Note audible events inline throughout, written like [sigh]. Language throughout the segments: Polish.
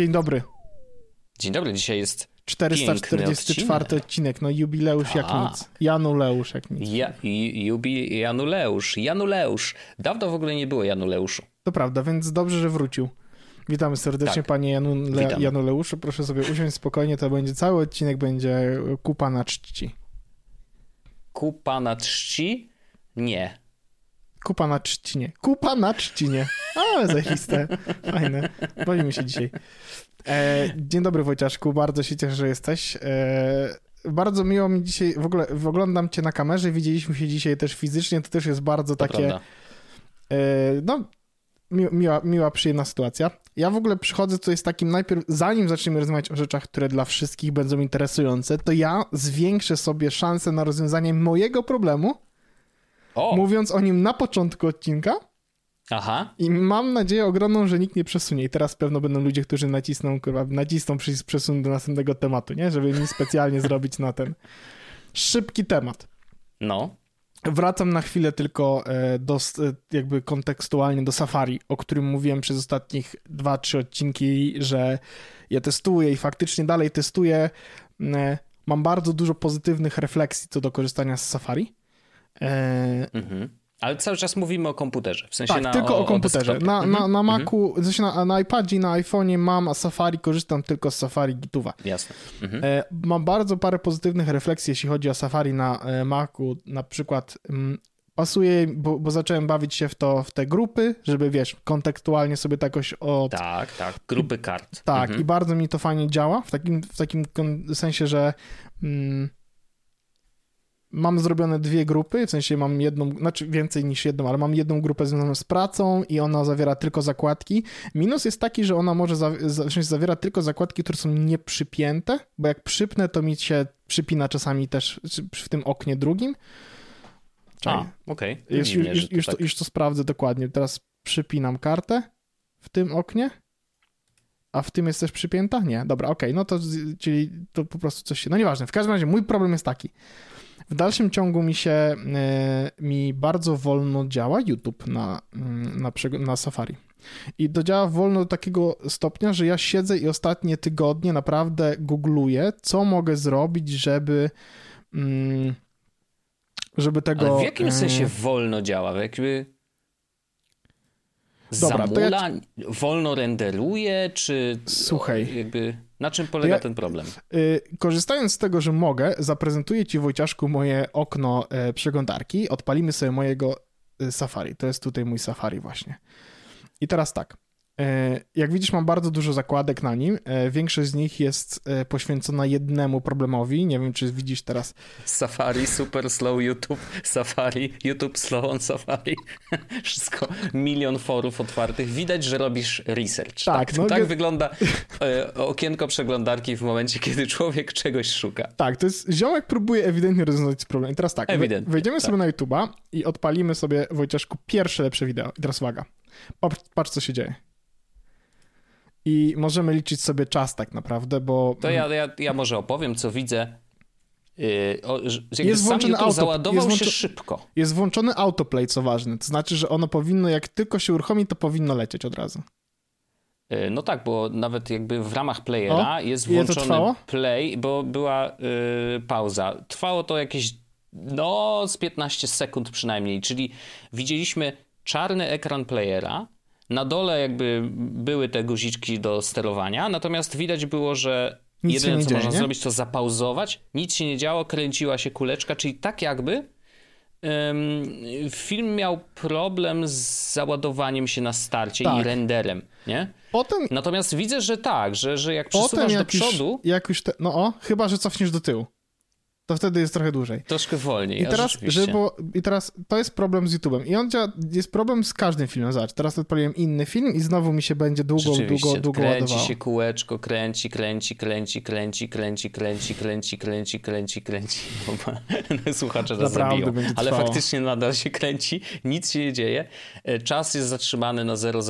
Dzień dobry. Dzień dobry, dzisiaj jest 444 odcinek. odcinek. No jubileusz jak nic. Januleusz jak nic. Ja, jubi, Januleusz, Januleusz. Dawno w ogóle nie było Januleuszu. To prawda, więc dobrze, że wrócił. Witamy serdecznie, tak. panie Janule, Januleuszu. Proszę sobie usiąść spokojnie, to będzie cały odcinek, będzie kupa na czci. Kupa na czci? Nie. Kupa na trzcinie. Kupa na trzcinie. Ale zajiste. Fajne. Bawimy się dzisiaj. E, dzień dobry Wojciaszku, bardzo się cieszę, że jesteś. E, bardzo miło mi dzisiaj, w ogóle oglądam cię na kamerze, widzieliśmy się dzisiaj też fizycznie, to też jest bardzo to takie... E, no, mi, miła, miła, przyjemna sytuacja. Ja w ogóle przychodzę tutaj z takim najpierw, zanim zaczniemy rozmawiać o rzeczach, które dla wszystkich będą interesujące, to ja zwiększę sobie szansę na rozwiązanie mojego problemu, o. mówiąc o nim na początku odcinka. Aha. I mam nadzieję ogromną, że nikt nie przesunie. I teraz pewno będą ludzie, którzy nacisną, kurwa, nacisną przycisk przesun do następnego tematu, nie? Żeby mi specjalnie [laughs] zrobić na ten szybki temat. No. Wracam na chwilę tylko e, do, e, jakby kontekstualnie do Safari, o którym mówiłem przez ostatnich dwa, trzy odcinki, że ja testuję i faktycznie dalej testuję. E, mam bardzo dużo pozytywnych refleksji co do korzystania z Safari. Mhm. Ale cały czas mówimy o komputerze, w sensie tak, na, tylko o, o komputerze. O na, na, mhm. na Macu, mhm. na, na iPadzie na iPhone'ie mam, a Safari korzystam tylko z Safari Gituwa. Jasne. Mhm. E, mam bardzo parę pozytywnych refleksji, jeśli chodzi o Safari na e, Macu. Na przykład mm, pasuje, bo, bo, zacząłem bawić się w to, w te grupy, żeby wiesz, kontekstualnie sobie to jakoś od... Tak, tak, grupy kart. Tak, mhm. i bardzo mi to fajnie działa, w takim, w takim sensie, że... Mm, mam zrobione dwie grupy, w sensie mam jedną, znaczy więcej niż jedną, ale mam jedną grupę związaną z pracą i ona zawiera tylko zakładki. Minus jest taki, że ona może za, za, zawiera tylko zakładki, które są nieprzypięte, bo jak przypnę, to mi się przypina czasami też w tym oknie drugim. Czekaj. A, okej. Okay. Już, już, już, tak. to, już to sprawdzę dokładnie. Teraz przypinam kartę w tym oknie. A w tym jest też przypięta? Nie. Dobra, okej. Okay. No to, czyli to po prostu coś się... No nieważne. W każdym razie mój problem jest taki. W dalszym ciągu mi się, e, mi bardzo wolno działa YouTube na, mm, na, na Safari. I to działa wolno do takiego stopnia, że ja siedzę i ostatnie tygodnie naprawdę googluję, co mogę zrobić, żeby mm, żeby tego... Ale w jakim sensie wolno działa? Jakby Dobra, zamula, ja... wolno renderuje, czy Słuchaj. jakby na czym polega ja, ten problem? Yy, korzystając z tego, że mogę, zaprezentuję ci Wojciaszku moje okno e, przeglądarki. Odpalimy sobie mojego e, Safari. To jest tutaj mój Safari właśnie. I teraz tak. E, jak widzisz, mam bardzo dużo zakładek na nim. E, większość z nich jest e, poświęcona jednemu problemowi. Nie wiem, czy widzisz teraz. Safari, super slow YouTube, Safari, YouTube slow on Safari. [laughs] Wszystko, milion forów otwartych. Widać, że robisz research. Tak, tak, no, tak wygląda [laughs] okienko przeglądarki w momencie, kiedy człowiek czegoś szuka. Tak, to jest ziomek próbuje ewidentnie rozwiązać problem. I teraz tak, ewidentnie, wejdziemy tak. sobie na YouTube'a i odpalimy sobie, Wojciaszku, pierwsze lepsze wideo. I teraz uwaga. Patrz, patrz co się dzieje i możemy liczyć sobie czas tak naprawdę, bo... To ja, ja, ja może opowiem, co widzę. Yy, o, jest włączony auto, załadował jest się szybko. Jest włączony autoplay, co ważne. To znaczy, że ono powinno, jak tylko się uruchomi, to powinno lecieć od razu. Yy, no tak, bo nawet jakby w ramach playera o, jest włączony play, bo była yy, pauza. Trwało to jakieś no z 15 sekund przynajmniej, czyli widzieliśmy czarny ekran playera, na dole jakby były te guziczki do sterowania, natomiast widać było, że nic jedyne co dzieje, można nie? zrobić to zapauzować, nic się nie działo, kręciła się kuleczka, czyli tak jakby film miał problem z załadowaniem się na starcie tak. i renderem, nie? Potem... Natomiast widzę, że tak, że, że jak przesuwasz jak do przodu... Już, jak już te, no o, chyba, że cofniesz do tyłu to wtedy jest trochę dłużej. Troszkę wolniej. I teraz, żeby I teraz to jest problem z YouTube'em. I on działa, jest problem z każdym filmem. Zobacz, teraz odpaliłem inny film i znowu mi się będzie długo, długo, długo kręci ładowało. się kółeczko, kręci, kręci, kręci, kręci, kręci, kręci, kręci, kręci, kręci, kręci. [laughs] Słuchacze nas zabiją. Ale faktycznie nadal się kręci, nic się nie dzieje. Czas jest zatrzymany na 000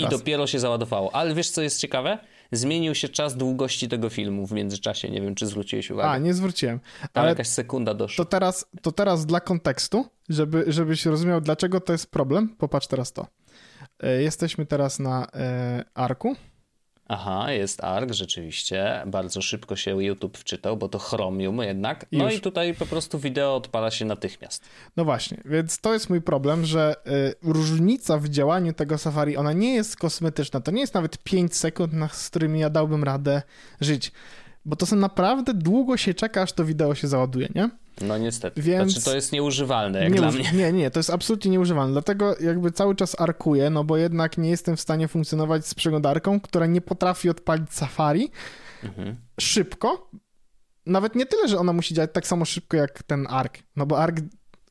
i, i dopiero się załadowało. Ale wiesz, co jest ciekawe? Zmienił się czas długości tego filmu w międzyczasie. Nie wiem, czy zwróciłeś uwagę. A, nie zwróciłem. Ale jakaś sekunda doszła. To teraz, to teraz dla kontekstu, żeby, żebyś rozumiał, dlaczego to jest problem, popatrz teraz to. E, jesteśmy teraz na e, arku. Aha, jest ARK, rzeczywiście. Bardzo szybko się YouTube wczytał, bo to Chromium jednak. No Już. i tutaj po prostu wideo odpala się natychmiast. No właśnie, więc to jest mój problem, że y, różnica w działaniu tego Safari, ona nie jest kosmetyczna. To nie jest nawet 5 sekund, na, z którymi ja dałbym radę żyć. Bo to są naprawdę długo się czeka, aż to wideo się załaduje, nie? No niestety. Więc... Znaczy to jest nieużywalne jak nie, dla mnie. Nie, nie, to jest absolutnie nieużywalne. Dlatego jakby cały czas arkuję, no bo jednak nie jestem w stanie funkcjonować z przeglądarką, która nie potrafi odpalić Safari mhm. szybko. Nawet nie tyle, że ona musi działać tak samo szybko jak ten ARK, no bo ARK,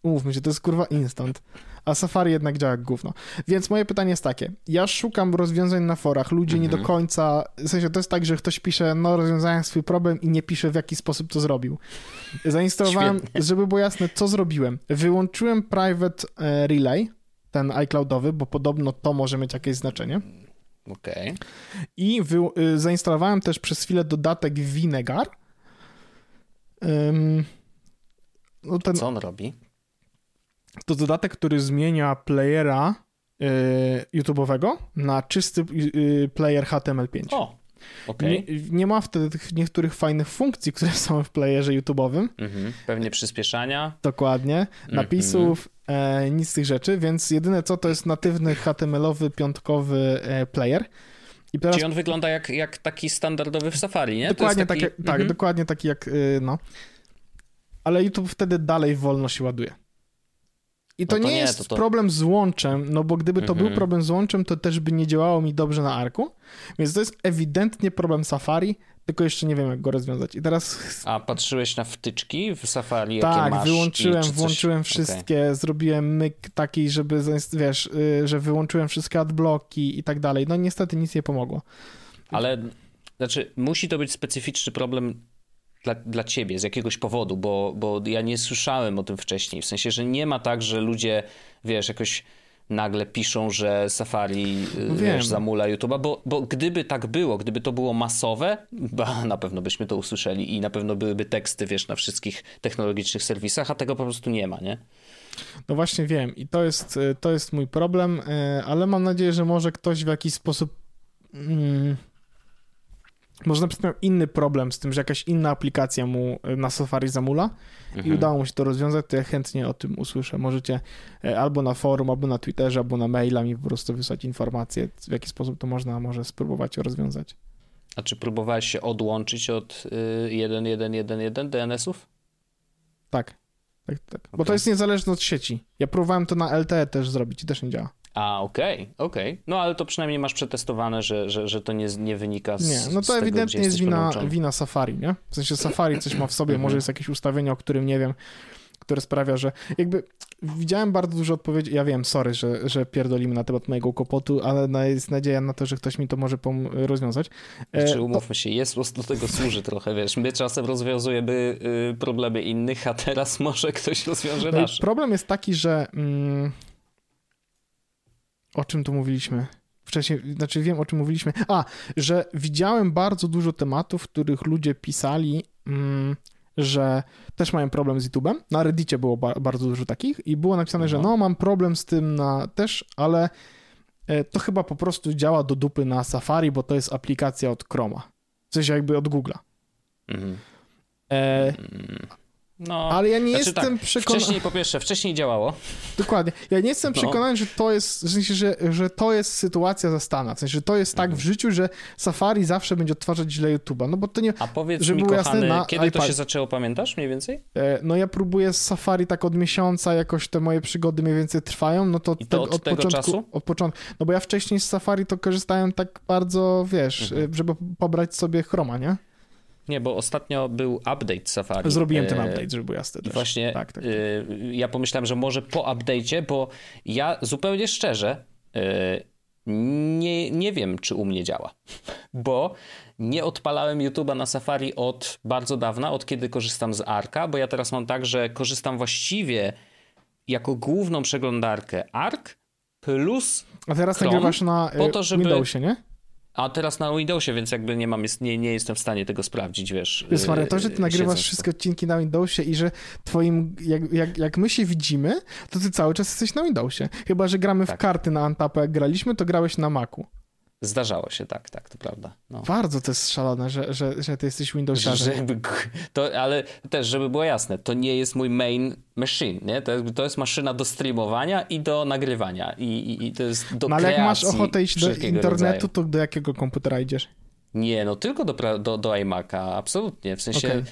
umówmy się, to jest kurwa instant a Safari jednak działa jak gówno. Więc moje pytanie jest takie, ja szukam rozwiązań na forach, ludzie mhm. nie do mhm. końca, w sensie to jest tak, że ktoś pisze, no rozwiązałem swój problem i nie pisze w jaki sposób to zrobił. Zainstalowałem, Świetnie. żeby było jasne, co zrobiłem. Wyłączyłem private e, relay, ten iCloudowy, bo podobno to może mieć jakieś znaczenie. Okej. Okay. I y, zainstalowałem też przez chwilę dodatek Vinegar. Um, no ten, Co on robi? To dodatek, który zmienia playera yy, YouTube'owego na czysty yy, player HTML5. O, okay. nie, nie, ma wtedy tych niektórych fajnych funkcji, które są w playerze YouTube'owym. Mhm. Pewnie przyspieszania. Dokładnie. Mhm. Napisów, e, nic z tych rzeczy, więc jedyne co to jest natywny HTML-owy, piątkowy e, player. I teraz... Czyli on wygląda jak, jak taki standardowy w Safari, nie? Dokładnie taki... tak, tak dokładnie taki jak, y, no. Ale YouTube wtedy dalej wolno się ładuje. I to, no to nie, nie, jest to to... problem z łączem, no bo gdyby to mhm. był problem z łączem, to też by nie działało mi dobrze na arku. Więc to jest ewidentnie problem Safari, tylko jeszcze nie wiem, jak go rozwiązać. I teraz. A patrzyłeś na wtyczki w Safari? Tak, jakie wyłączyłem, coś... włączyłem wszystkie, okay. zrobiłem myk taki, żeby, wiesz, y, że wyłączyłem wszystkie adblocki i tak dalej. No niestety nic nie pomogło. Ale znaczy, musi to być specyficzny problem dla, dla ciebie z jakiegoś powodu, bo, bo ja nie słyszałem o tym wcześniej. W sensie, że nie ma tak, że ludzie, wiesz, jakoś nagle piszą, że Safari no wiesz, zamula YouTube'a, bo, bo gdyby tak było, gdyby to było masowe, [laughs] ba, na pewno byśmy to usłyszeli i na pewno byłyby teksty, wiesz, na wszystkich technologicznych serwisach, a tego po prostu nie ma, nie? No właśnie wiem i to jest, to jest mój problem, e, ale mam nadzieję, że może ktoś w jakiś sposób mm, może na przykład miał inny problem z tym, że jakaś inna aplikacja mu e, na Safari zamula mhm. i udało mu się to rozwiązać, to ja chętnie o tym usłyszę. Możecie e, albo na forum, albo na Twitterze, albo na maila mi po prostu wysłać informacje, w jaki sposób to można może spróbować rozwiązać. A czy próbowałeś się odłączyć od y, 1.1.1.1 DNS-ów? Tak. Tak, tak. Okay. Bo to jest niezależne od sieci. Ja próbowałem to na LTE też zrobić i też nie działa. A, okej, okay, okej. Okay. No ale to przynajmniej masz przetestowane, że, że, że to nie, nie wynika z Nie, no to ewidentnie tego, jest wina, wina Safari, nie? W sensie Safari coś ma w sobie, może mhm. jest jakieś ustawienie, o którym nie wiem, które sprawia, że jakby widziałem bardzo dużo odpowiedzi, ja wiem, sorry, że, że pierdolimy na temat mojego kłopotu, ale jest nadzieja na to, że ktoś mi to może rozwiązać. E, Czy umówmy to... się, jest do tego służy trochę, wiesz, my czasem rozwiązujemy y, problemy innych, a teraz może ktoś rozwiąże nasze. Problem jest taki, że... Mm, o czym tu mówiliśmy? Wcześniej, znaczy wiem, o czym mówiliśmy. A, że widziałem bardzo dużo tematów, w których ludzie pisali, mm, że też mają problem z YouTube'em. Na Reddicie było ba bardzo dużo takich i było napisane, no. że no, mam problem z tym na też, ale e, to chyba po prostu działa do dupy na Safari, bo to jest aplikacja od Chroma. Coś jakby od Google'a. Mhm. E, mm. No, ale ja nie znaczy jestem tak, przekonany. Wcześniej, po pierwsze, wcześniej działało. Dokładnie. Ja nie jestem no. przekonany, że to jest, w sensie, że, że to jest sytuacja zastana. W sensie, że to jest tak w życiu, że Safari zawsze będzie odtwarzać źle YouTube'a. No bo to nie. A powiedz żeby mi, kochany, jasne, kiedy iPad. to się zaczęło, pamiętasz mniej więcej? E, no ja próbuję z Safari tak od miesiąca, jakoś te moje przygody mniej więcej trwają. No to, I to od, od tego początku, czasu? Od początku. No bo ja wcześniej z Safari to korzystałem tak bardzo, wiesz, mhm. żeby pobrać sobie Chroma, nie? Nie, bo ostatnio był update Safari. Zrobiłem ten e, update, żeby było jasne. I właśnie tak, tak, tak. ja pomyślałem, że może po update'cie, bo ja zupełnie szczerze e, nie, nie wiem, czy u mnie działa, [laughs] bo nie odpalałem YouTube'a na Safari od bardzo dawna, od kiedy korzystam z Arka, bo ja teraz mam tak, że korzystam właściwie jako główną przeglądarkę Ark plus A teraz Chrome, nagrywasz na po to, żeby... Windowsie, nie? A teraz na Windowsie, więc jakby nie mam, nie, nie jestem w stanie tego sprawdzić, wiesz. Wiesz Maria, to, że ty nagrywasz wszystkie odcinki na Windowsie i że twoim, jak, jak, jak my się widzimy, to ty cały czas jesteś na Windowsie. Chyba, że gramy tak. w karty na Antapę, jak graliśmy, to grałeś na Macu. Zdarzało się, tak, tak, to prawda. No. Bardzo to jest szalone, że, że, że ty jesteś Windowsiarzem. to, ale też, żeby było jasne, to nie jest mój main machine, nie? To, jest, to jest maszyna do streamowania i do nagrywania i, i, i to jest do no, ale jak masz ochotę iść do internetu, rodzaju. to do jakiego komputera idziesz? Nie, no tylko do, do, do iMac'a, absolutnie. W sensie, okay.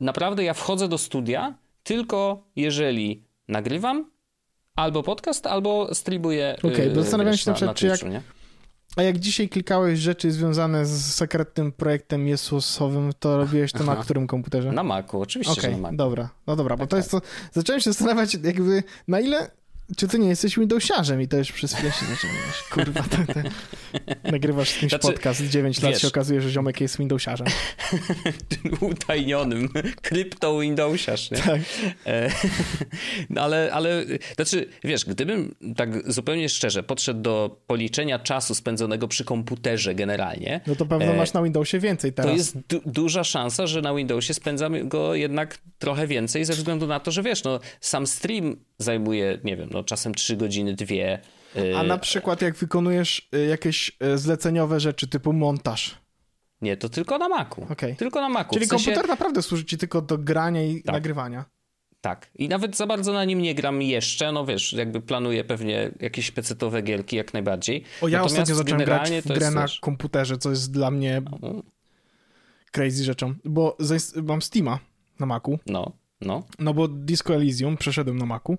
naprawdę ja wchodzę do studia tylko jeżeli nagrywam albo podcast, albo streamuję Okej, okay, bo zastanawiam się na, przykład, czy jak... Nie? A jak dzisiaj klikałeś rzeczy związane z sekretnym projektem Jesusowym, to robiłeś to Aha. na którym komputerze? Na Macu, oczywiście, okay, na Macu. dobra, no dobra, bo tak, to jest tak. to... Zacząłem się zastanawiać jakby na ile czy ty nie jesteś Windowsiarzem i to już przez chwilę się zaczynasz, kurwa, to, to, nagrywasz z kimś znaczy, podcast, 9 lat wiesz, się okazuje, że ziomek jest Windowsiarzem. [laughs] Utajnionym, krypto Windowsiarz, nie? Tak. E, no ale, ale, znaczy, wiesz, gdybym tak zupełnie szczerze podszedł do policzenia czasu spędzonego przy komputerze generalnie... No to pewno e, masz na Windowsie więcej teraz. To jest du duża szansa, że na Windowsie spędzamy go jednak trochę więcej ze względu na to, że wiesz, no sam stream zajmuje, nie wiem, no czasem 3 godziny, 2. A na przykład jak wykonujesz y, jakieś y, zleceniowe rzeczy typu montaż? Nie, to tylko na Macu. Okay. Tylko na Macu. Czyli w sensie... komputer naprawdę służy ci tylko do grania i tak. nagrywania. Tak. I nawet za bardzo na nim nie gram jeszcze. No wiesz, jakby planuję pewnie jakieś pecetowe gierki jak najbardziej. O, ja Natomiast ostatnio zacząłem grać w grę na też... komputerze, co jest dla mnie no. crazy rzeczą. Bo mam Steama na Macu. No. No. No bo Disco Elysium przeszedłem na Macu.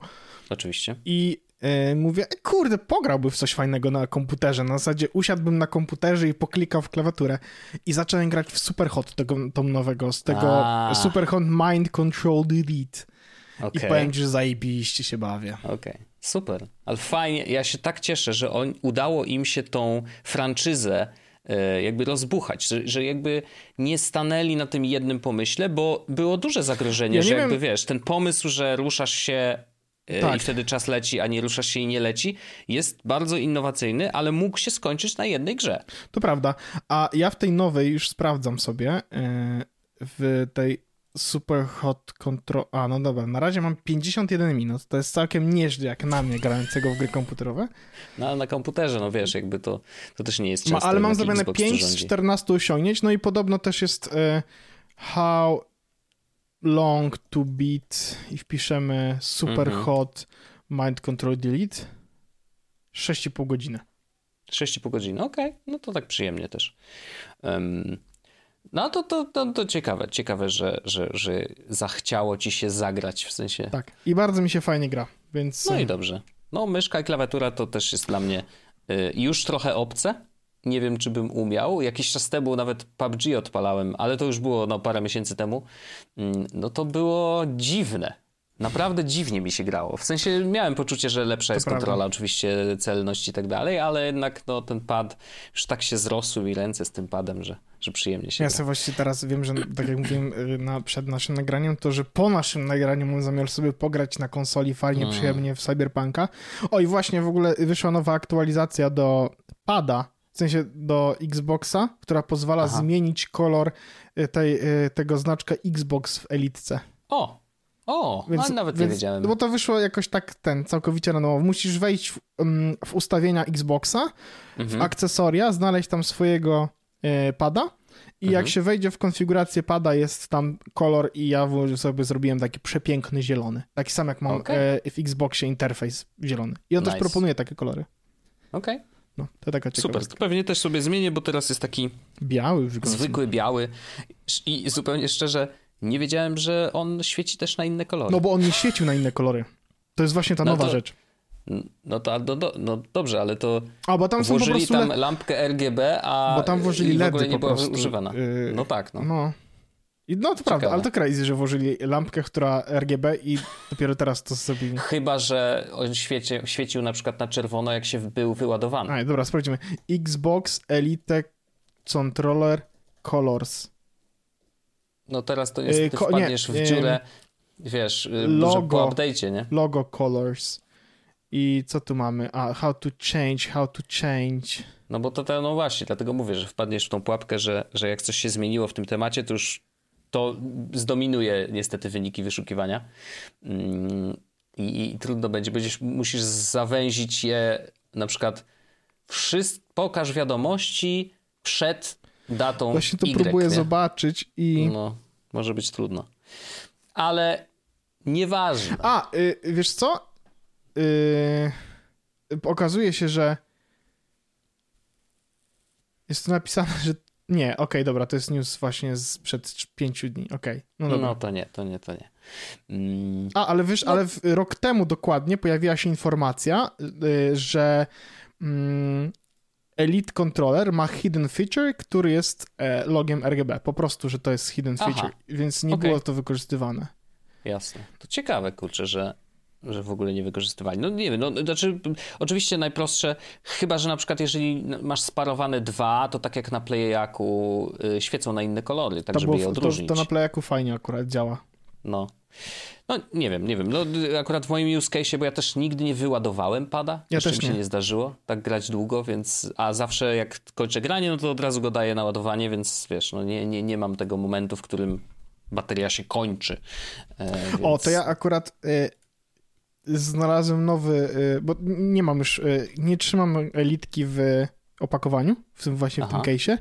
Oczywiście. I yy, mówię, e, kurde, pograłby w coś fajnego na komputerze. Na zasadzie usiadłbym na komputerze i poklikał w klawiaturę. I zacząłem grać w Superhot, tego tom nowego, z tego A. Superhot Mind Control Delete. Okay. I powiem że zajebiście się bawię. Okej, okay. super. Ale fajnie, ja się tak cieszę, że on, udało im się tą franczyzę E, jakby rozbuchać, że, że jakby nie stanęli na tym jednym pomyśle, bo było duże zagrożenie, ja że jakby wiem. wiesz, ten pomysł, że ruszasz się e, tak. i wtedy czas leci, a nie ruszasz się i nie leci, jest bardzo innowacyjny, ale mógł się skończyć na jednej grze. To prawda. A ja w tej nowej już sprawdzam sobie e, w tej Super Hot Control. A, no dobra, na razie mam 51 minut. To jest całkiem nieźle jak na mnie grającego w gry komputerowe. No ale na komputerze, no wiesz, jakby to, to też nie jest często. Ma, ale mam zrobione 5 z 14 osiągnięć, no i podobno też jest e, how long to beat i wpiszemy Super mhm. Hot Mind Control Delete 6,5 godziny. 6,5 godziny, okej, okay. no to tak przyjemnie też. Um, no to, to, to, to ciekawe, ciekawe, że, że, że zachciało ci się zagrać w sensie. Tak, i bardzo mi się fajnie gra, więc. No i dobrze. No, myszka i klawiatura to też jest dla mnie y, już trochę obce. Nie wiem, czy bym umiał. Jakiś czas temu nawet PUBG odpalałem, ale to już było no, parę miesięcy temu. Mm, no to było dziwne. Naprawdę dziwnie mi się grało. W sensie miałem poczucie, że lepsza to jest prawda. kontrola, oczywiście celność i tak dalej, ale jednak no, ten pad, już tak się zrosły mi ręce z tym padem, że, że przyjemnie się Ja gra. sobie właśnie teraz wiem, że tak jak mówiłem y, na, przed naszym nagraniem, to że po naszym nagraniu mam zamiar sobie pograć na konsoli fajnie, mm. przyjemnie w Cyberpunka. O i właśnie w ogóle wyszła nowa aktualizacja do pada, w sensie do Xboxa, która pozwala Aha. zmienić kolor y, tej, y, tego znaczka Xbox w Elitce. O, o, więc, nawet więc, nie wiedziałem. Bo to wyszło jakoś tak ten, całkowicie randomowo. Musisz wejść w, um, w ustawienia Xboxa, mhm. w akcesoria, znaleźć tam swojego e, pada i mhm. jak się wejdzie w konfigurację pada, jest tam kolor i ja sobie zrobiłem taki przepiękny zielony. Taki sam jak mam okay. e, w Xboxie interfejs zielony. I on nice. też proponuje takie kolory. Okej. Okay. No, to taka Super, to pewnie też sobie zmienię, bo teraz jest taki biały, zwykły biały i zupełnie szczerze nie wiedziałem, że on świeci też na inne kolory. No bo on nie świecił na inne kolory. To jest właśnie ta no nowa to, rzecz. No to no, no, no, dobrze, ale to a, bo tam włożyli są po tam lampkę RGB, a bo tam włożyli LEDy w ogóle nie była używana. Yy, no tak, no. no. I no to Ciekawe. prawda, ale to crazy, że włożyli lampkę, która RGB i dopiero teraz to zrobili. Chyba, że on świeci, świecił na przykład na czerwono, jak się był wyładowany. A, dobra, sprawdzimy. Xbox Elite Controller Colors. No teraz to niestety Ko wpadniesz nie, w dziurę, wiesz, y, logo, po update'cie, nie? Logo colors. I co tu mamy? A, how to change, how to change. No bo to, to no właśnie, dlatego mówię, że wpadniesz w tą pułapkę, że, że jak coś się zmieniło w tym temacie, to już to zdominuje niestety wyniki wyszukiwania. Mm, I, i trudno będzie, będziesz, musisz zawęzić je na przykład Wszyst pokaż wiadomości przed datą Właśnie to y, próbuję nie? zobaczyć i... No, może być trudno. Ale nieważne. A, y, wiesz co? Y, okazuje się, że jest tu napisane, że nie, okej, okay, dobra, to jest news właśnie sprzed pięciu dni, okej. Okay, no, dobra. no to nie, to nie, to nie. Mm. A, ale wiesz, no. ale rok temu dokładnie pojawiła się informacja, y, że mm, Elite Controller ma hidden feature, który jest e, logiem RGB. Po prostu, że to jest hidden Aha. feature, więc nie okay. było to wykorzystywane. Jasne. To ciekawe, kurczę, że że w ogóle nie wykorzystywali. No nie wiem, no, znaczy oczywiście najprostsze, chyba że na przykład jeżeli masz sparowane dwa, to tak jak na Playaku y, świecą na inne kolory, tak to żeby było, je odróżnić. To, to na Playaku fajnie akurat działa. No. No nie wiem, nie wiem. No, akurat w moim use case, bo ja też nigdy nie wyładowałem pada. Ja Jeszcze też mi się nie. nie zdarzyło tak grać długo, więc a zawsze jak kończę granie, no to od razu go daję na ładowanie, więc wiesz, no nie, nie, nie mam tego momentu, w którym bateria się kończy. E, więc... O, to ja akurat y, znalazłem nowy, y, bo nie mam już, y, nie trzymam elitki w opakowaniu, w tym właśnie Aha. w tym case'ie,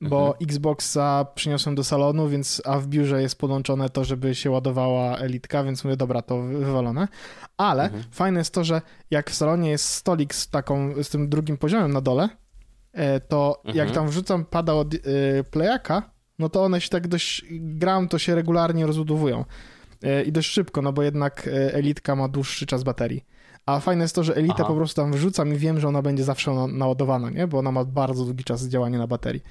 bo mhm. Xboxa przyniosłem do salonu, więc a w biurze jest podłączone to, żeby się ładowała elitka, więc mówię, dobra, to wywalone. Ale mhm. fajne jest to, że jak w salonie jest stolik z taką, z tym drugim poziomem na dole, e, to mhm. jak tam wrzucam pada od y, playaka, no to one się tak dość, gram, to się regularnie rozbudowują. E, i dość szybko, no bo jednak e, Elitka ma dłuższy czas baterii. A fajne jest to, że Elitę po prostu tam wrzucam i wiem, że ona będzie zawsze naładowana, nie? Bo ona ma bardzo długi czas działania na baterii.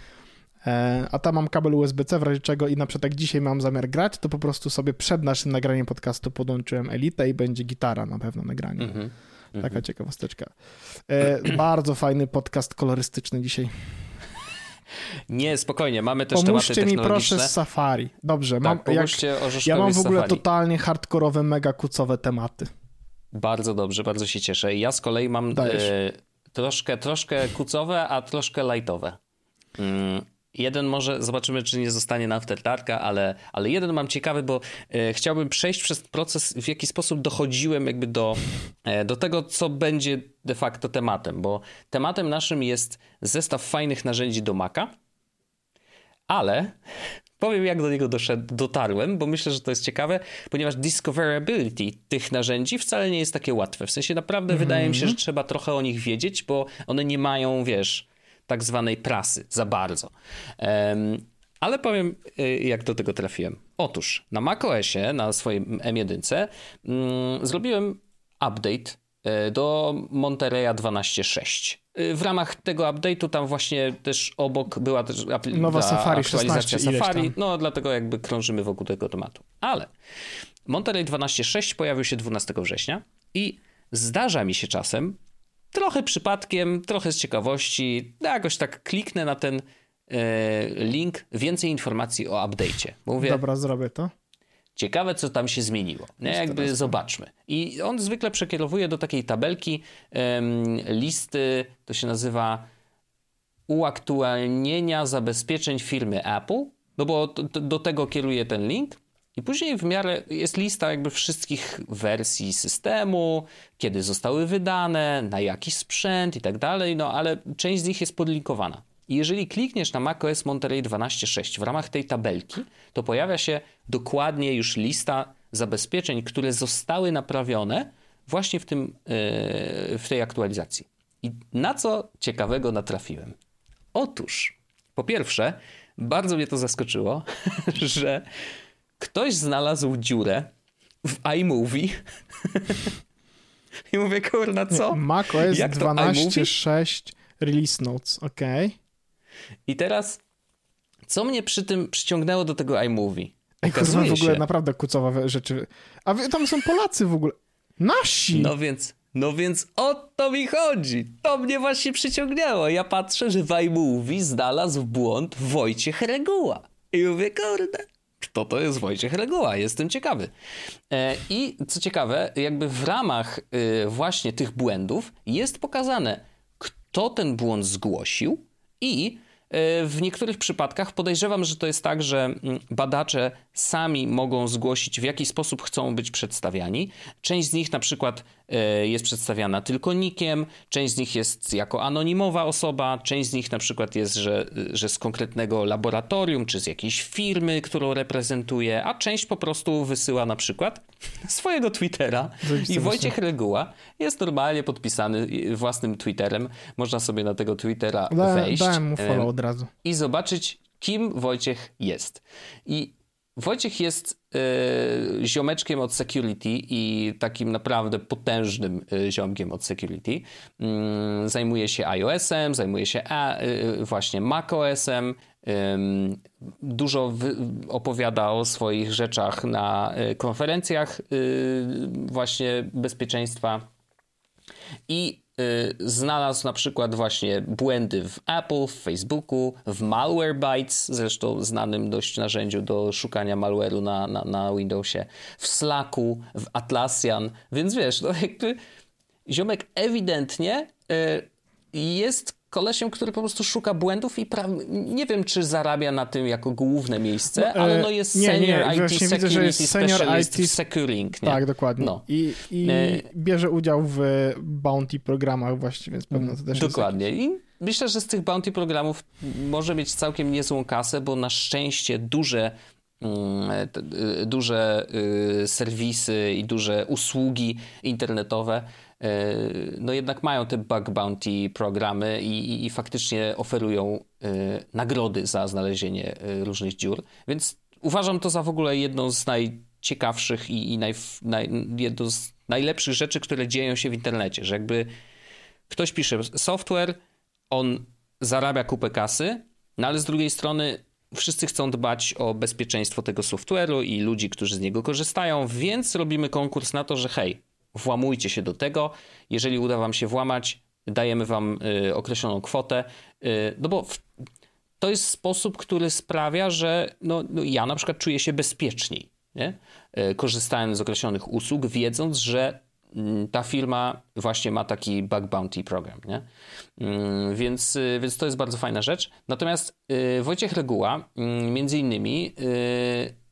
E, a tam mam kabel USB-C, w razie czego i na przykład jak dzisiaj mam zamiar grać, to po prostu sobie przed naszym nagraniem podcastu podłączyłem Elitę i będzie gitara na pewno nagranie. Mm -hmm. Taka mm -hmm. ciekawosteczka. [clears throat] bardzo fajny podcast kolorystyczny dzisiaj. Nie, spokojnie, mamy też pomóżcie tematy mi proszę z Safari. Dobrze, tak, mam, jak, ja mam w ogóle safari. totalnie hardkorowe, mega kucowe tematy. Bardzo dobrze, bardzo się cieszę. Ja z kolei mam e, troszkę, troszkę kucowe, a troszkę lightowe. Mm, Jeden może, zobaczymy, czy nie zostanie na afterdarka, ale, ale jeden mam ciekawy, bo e, chciałbym przejść przez proces, w jaki sposób dochodziłem jakby do, e, do tego, co będzie de facto tematem, bo tematem naszym jest zestaw fajnych narzędzi do Maca, ale powiem, jak do niego doszedł, dotarłem, bo myślę, że to jest ciekawe, ponieważ discoverability tych narzędzi wcale nie jest takie łatwe. W sensie naprawdę mm -hmm. wydaje mi się, że trzeba trochę o nich wiedzieć, bo one nie mają, wiesz tak zwanej prasy za bardzo. Ale powiem, y, jak do tego trafiłem. Otóż na macOSie, na swojej M1, mm, zrobiłem update y, do Monterey 12.6. Y, w ramach tego update'u tam właśnie też obok była też Nowa Safari, aktualizacja Safari, no dlatego jakby krążymy wokół tego tematu. Ale Monterey 12.6 pojawił się 12 września i zdarza mi się czasem trochę przypadkiem, trochę z ciekawości, jakoś tak kliknę na ten e, link, więcej informacji o update'cie. Mówię, Dobra, zrobię to. Ciekawe, co tam się zmieniło. Nie, jakby zobaczmy. I on zwykle przekierowuje do takiej tabelki listy, to się nazywa uaktualnienia zabezpieczeń firmy Apple, no bo do tego kieruje ten link. I później w miarę jest lista jakby wszystkich wersji systemu, kiedy zostały wydane, na jaki sprzęt i tak dalej, no ale część z nich jest podlinkowana. I jeżeli klikniesz na macOS Monterey 12.6 w ramach tej tabelki, to pojawia się dokładnie już lista zabezpieczeń, które zostały naprawione właśnie w, tym, yy, w tej aktualizacji. I na co ciekawego natrafiłem? Otóż, po pierwsze, bardzo mnie to zaskoczyło, [laughs] że ktoś znalazł dziurę w iMovie [laughs] i mówię, kurna, co? macOS 12.6 Release Notes, ok. I teraz, co mnie przy tym przyciągnęło do tego iMovie? Ej, kurwa, w ogóle naprawdę kucowe rzeczy. A tam są Polacy w ogóle. Nasi! No więc, no więc o to mi chodzi. To mnie właśnie przyciągnęło. Ja patrzę, że w iMovie znalazł błąd Wojciech Reguła. I mówię, kurde, kto to jest Wojciech Reguła. Jestem ciekawy. E, I co ciekawe, jakby w ramach y, właśnie tych błędów jest pokazane, kto ten błąd zgłosił i y, w niektórych przypadkach podejrzewam, że to jest tak, że mm, badacze sami mogą zgłosić, w jaki sposób chcą być przedstawiani. Część z nich na przykład jest przedstawiana tylko nikiem, część z nich jest jako anonimowa osoba, część z nich na przykład jest, że, że z konkretnego laboratorium, czy z jakiejś firmy, którą reprezentuje, a część po prostu wysyła na przykład [laughs] swojego Twittera i Wojciech Reguła jest normalnie podpisany własnym Twitterem. Można sobie na tego Twittera da, wejść. Dałem mu follow od razu. I zobaczyć, kim Wojciech jest. I Wojciech jest y, ziomeczkiem od security i takim naprawdę potężnym y, ziomkiem od security. Y, zajmuje się iOS-em, zajmuje się a, y, właśnie macOS-em. Dużo opowiada o swoich rzeczach na konferencjach właśnie bezpieczeństwa. I znalazł na przykład właśnie błędy w Apple, w Facebooku, w Malwarebytes, zresztą znanym dość narzędziu do szukania malware'u na, na, na Windowsie, w Slacku, w Atlassian, więc wiesz, no jakby ziomek ewidentnie y, jest kolesiem, który po prostu szuka błędów i pra- nie wiem, czy zarabia na tym jako główne miejsce, no, ale no jest nie, senior nie, IT security widzę, jest senior IT w securing. Nie? Tak, dokładnie. No. I, i e... bierze udział w bounty programach właśnie, więc pewno to też Dokładnie. Jest I myślę, że z tych bounty programów może mieć całkiem niezłą kasę, bo na szczęście duże mm, e, duże serwisy i duże usługi internetowe E, no jednak mają te bug bounty programy i, i, i faktycznie oferują e, nagrody za znalezienie e, różnych dziur, więc uważam to za w ogóle jedną z najciekawszych i, i naj, naj, jedną z najlepszych rzeczy, które dzieją się w internecie, że jakby ktoś pisze software, on zarabia kupę kasy, no ale z drugiej strony wszyscy chcą dbać o bezpieczeństwo tego software'u i ludzi, którzy z niego korzystają, więc robimy konkurs na to, że hej, włamujcie się do tego. Jeżeli uda wam się włamać, dajemy wam y, określoną kwotę. Y, no bo w, to jest sposób, który sprawia, że no, no ja na przykład czuję się bezpieczniej, nie? Y, korzystając z określonych usług, wiedząc, że mm, ta firma właśnie ma taki bug bounty program, nie? Mm, więc, y, więc to jest bardzo fajna rzecz. Natomiast y, Wojciech Reguła, mm, między innymi, y,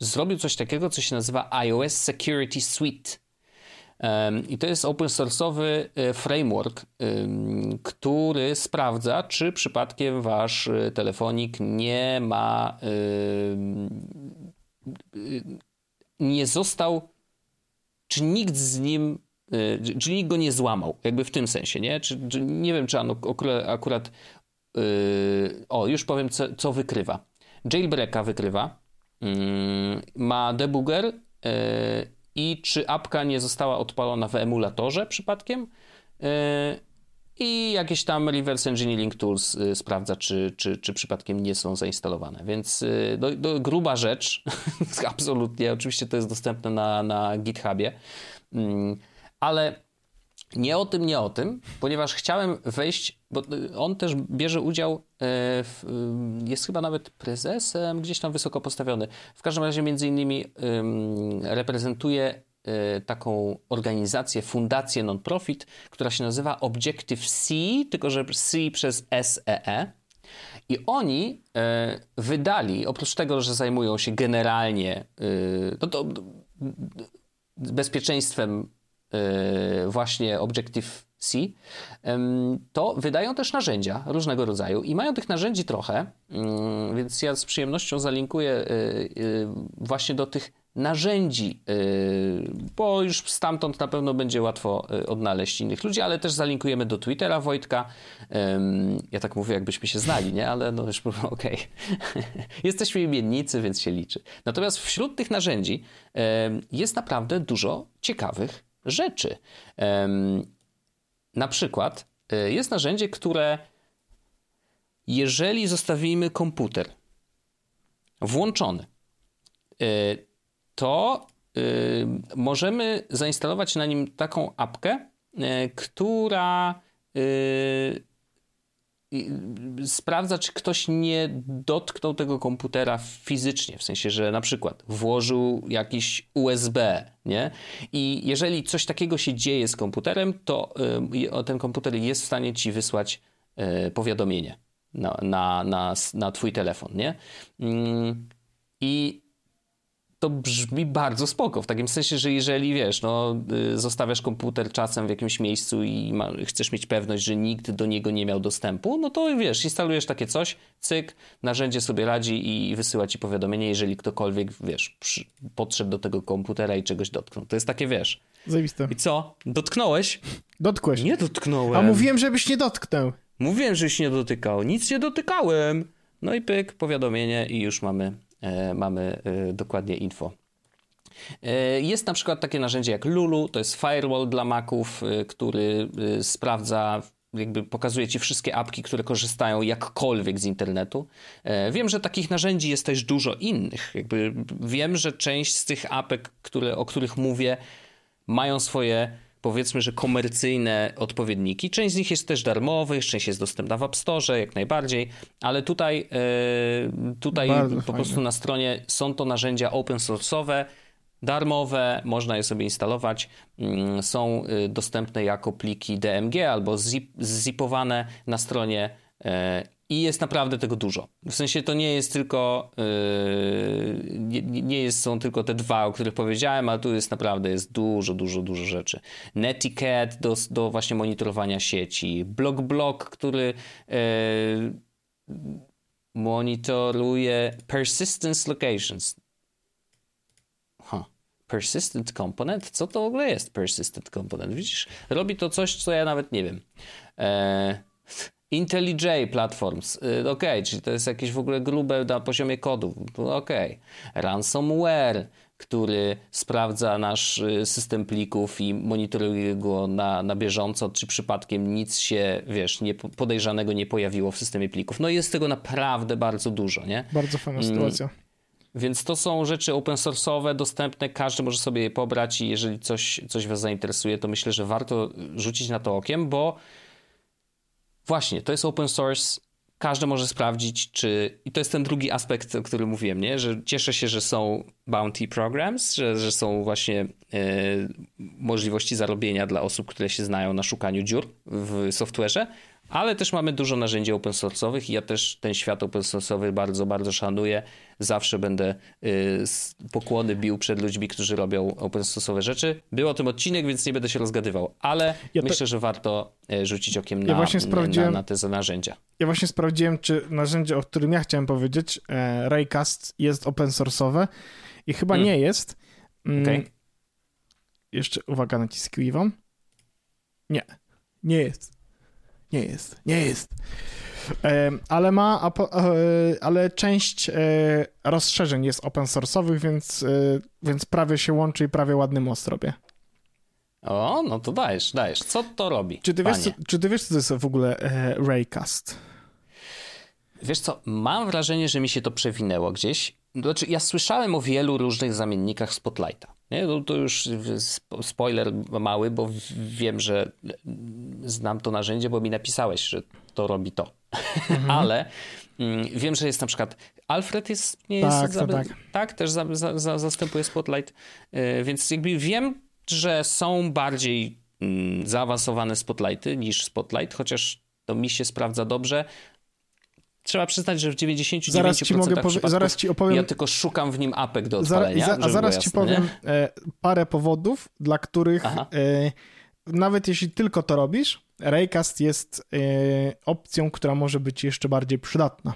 zrobił coś takiego, co się nazywa iOS Security Suite. I to jest open source'owy e, framework, który sprawdza, czy przypadkiem wasz e, telefonik nie ma, nie został, czy nikt z nim, e, czy nikt go nie złamał, jakby w tym sensie, nie? Czy, czy nie wiem, czy on akurat, o, już powiem, co, co wykrywa. Jailbreaka wykrywa, ma debugger e, i czy apka nie została odpalona w emulatorze przypadkiem e, i jakieś tam reverse engineering tools e, sprawdza, czy, czy, czy przypadkiem nie są zainstalowane. Więc do, do gruba rzecz, [laughs] absolutnie, oczywiście to jest dostępne na, na GitHubie, mm, ale nie o tym, nie o tym, ponieważ chciałem wejść, bo on też bierze udział, e, w, e, jest chyba nawet prezesem, gdzieś tam wysoko postawiony. W każdym razie między innymi reprezentuje e, taką organizację, fundację non-profit, która się nazywa Objective-C, tylko że C przez SEE. I oni wydali, oprócz tego, że zajmują się generalnie no to, bezpieczeństwem E, właśnie Objective-C, to wydają też narzędzia różnego rodzaju i mają tych narzędzi trochę, mm, więc ja z przyjemnością zalinkuję e, e, właśnie do tych narzędzi, bo już stamtąd na pewno będzie łatwo odnaleźć innych ludzi, ale też zalinkujemy do Twittera Wojtka. Ja tak mówię, jakbyśmy się znali, nie? Ale no już okej. Okay. [laughs] Jesteśmy imiennicy, więc się liczy. Natomiast wśród tych narzędzi jest naprawdę dużo ciekawych rzeczy. Na przykład e, jest narzędzie, które jeżeli zostawimy komputer włączony, e, to e, możemy zainstalować na nim taką apkę, która sprawdza, czy ktoś nie dotknął tego komputera fizycznie, w sensie, że na przykład włożył jakiś USB, nie? I jeżeli coś takiego się dzieje z komputerem, to y, ten komputer jest w stanie ci wysłać y, powiadomienie na, na, na, na twój telefon, nie? Mm, I to brzmi bardzo spoko, w takim sensie, że jeżeli wiesz, no, y, zostawiasz komputer czasem w jakimś miejscu i ma, chcesz mieć pewność, że nikt do niego nie miał dostępu, no to wiesz, instalujesz takie coś, cyk, narzędzie sobie radzi i wysyła ci powiadomienie, jeżeli ktokolwiek, wiesz, przy, podszedł do tego komputera i czegoś dotknął. To jest takie, wiesz. Zajebiste. I co? Dotknąłeś? Dotkłeś. Nie dotknąłem. A mówiłem, żebyś nie dotknął. Mówiłem, żeś nie dotykał. Nic nie dotykałem. No i pyk, powiadomienie i już mamy mamy e, dokładnie info. E, jest na przykład takie narzędzie jak Lulu, to jest firewall dla Maców, który sprawdza jakby pokazuje ci wszystkie apki, które korzystają jakkolwiek z internetu. Wiem, że takich narzędzi jest też dużo innych. Jakby wiem, że część z tych apek, które, o których mówię, mają swoje powiedzmy, że komercyjne odpowiedniki. Część z nich jest też darmowych, część jest dostępna w App Store, jak najbardziej, ale tutaj, e, tutaj po fajne. prostu na stronie są to narzędzia open source'owe, darmowe, można je sobie instalować, mm, są e, dostępne jako pliki DMG albo zip, zipowane na stronie e, i jest naprawdę tego dużo. W sensie to nie jest tylko, yy, nie, nie jest, są tylko te dwa, o których powiedziałem, ale tu jest naprawdę jest dużo, dużo, dużo rzeczy. Netiquette do, do właśnie monitorowania sieci, BlockBlock, który yy, monitoruje persistence locations. Persistent component? Co to w ogóle jest persistent component? Widzisz? Robi to coś, co ja nawet nie wiem. Eee, IntelliJ Platforms, y, ok, czyli to jest jakieś w ogóle grube na poziomie kodu, ok. Ransomware, który sprawdza nasz y, system plików i monitoruje go na, na bieżąco, czy przypadkiem nic się, wiesz, nie, podejrzanego nie pojawiło w systemie plików. No jest tego naprawdę bardzo dużo, nie? Bardzo fajna mm. sytuacja. Więc to są rzeczy open source'owe, dostępne, każdy może sobie je pobrać i jeżeli coś, coś Was zainteresuje, to myślę, że warto rzucić na to okiem, bo Właśnie, to jest open source, każdy może sprawdzić, czy. I to jest ten drugi aspekt, o którym mówiłem, nie? że cieszę się, że są bounty programs, że, że są właśnie e, możliwości zarobienia dla osób, które się znają na szukaniu dziur w software'ze, ale też mamy dużo narzędzi open source'owych i ja też ten świat open source'owy bardzo, bardzo szanuję. Zawsze będę y, pokłony bił przed ludźmi, którzy robią open source'owe rzeczy. Był o tym odcinek, więc nie będę się rozgadywał, ale ja myślę, że warto y, rzucić okiem na, ja na, na, te narzędzia. Ja właśnie sprawdziłem, czy narzędzie, o którym ja chciałem powiedzieć, e, Raycast jest open source'owe i chyba hmm. nie jest. Mm, okay. Jeszcze uwaga, naciskiwam. Nie, nie jest. Nie jest, nie jest. Ale ma, e, ale część e, rozszerzeń jest open source'owych, więc, e, więc prawie się łączy i prawie ładny most robię. O, no to dajesz, dajesz. Co to robi? Czy ty, wiesz, co, czy ty wiesz, co to jest w ogóle Raycast? Wiesz co, mam wrażenie, że mi się to przewinęło gdzieś. Znaczy, ja słyszałem o wielu różnych zamiennikach Spotlighta. Nie? No to już spoiler mały, bo wiem, że znam to narzędzie, bo mi napisałeś, że to robi to. Mhm. [laughs] Ale mm, wiem, że jest na przykład Alfred jest, nie tak, jest za, tak. tak, też za, za, zastępuje Spotlight, y, więc jakby wiem, że są bardziej mm, zaawansowane Spotlighty niż Spotlight, chociaż to mi się sprawdza dobrze, trzeba przyznać, że w 99% zaraz ci mogę powie- zaraz ci opowiem... ja tylko szukam w nim apek do odpalenia. Za, a zaraz ci powiem e, parę powodów, dla których e, nawet jeśli tylko to robisz, Raycast jest e, opcją, która może być jeszcze bardziej przydatna.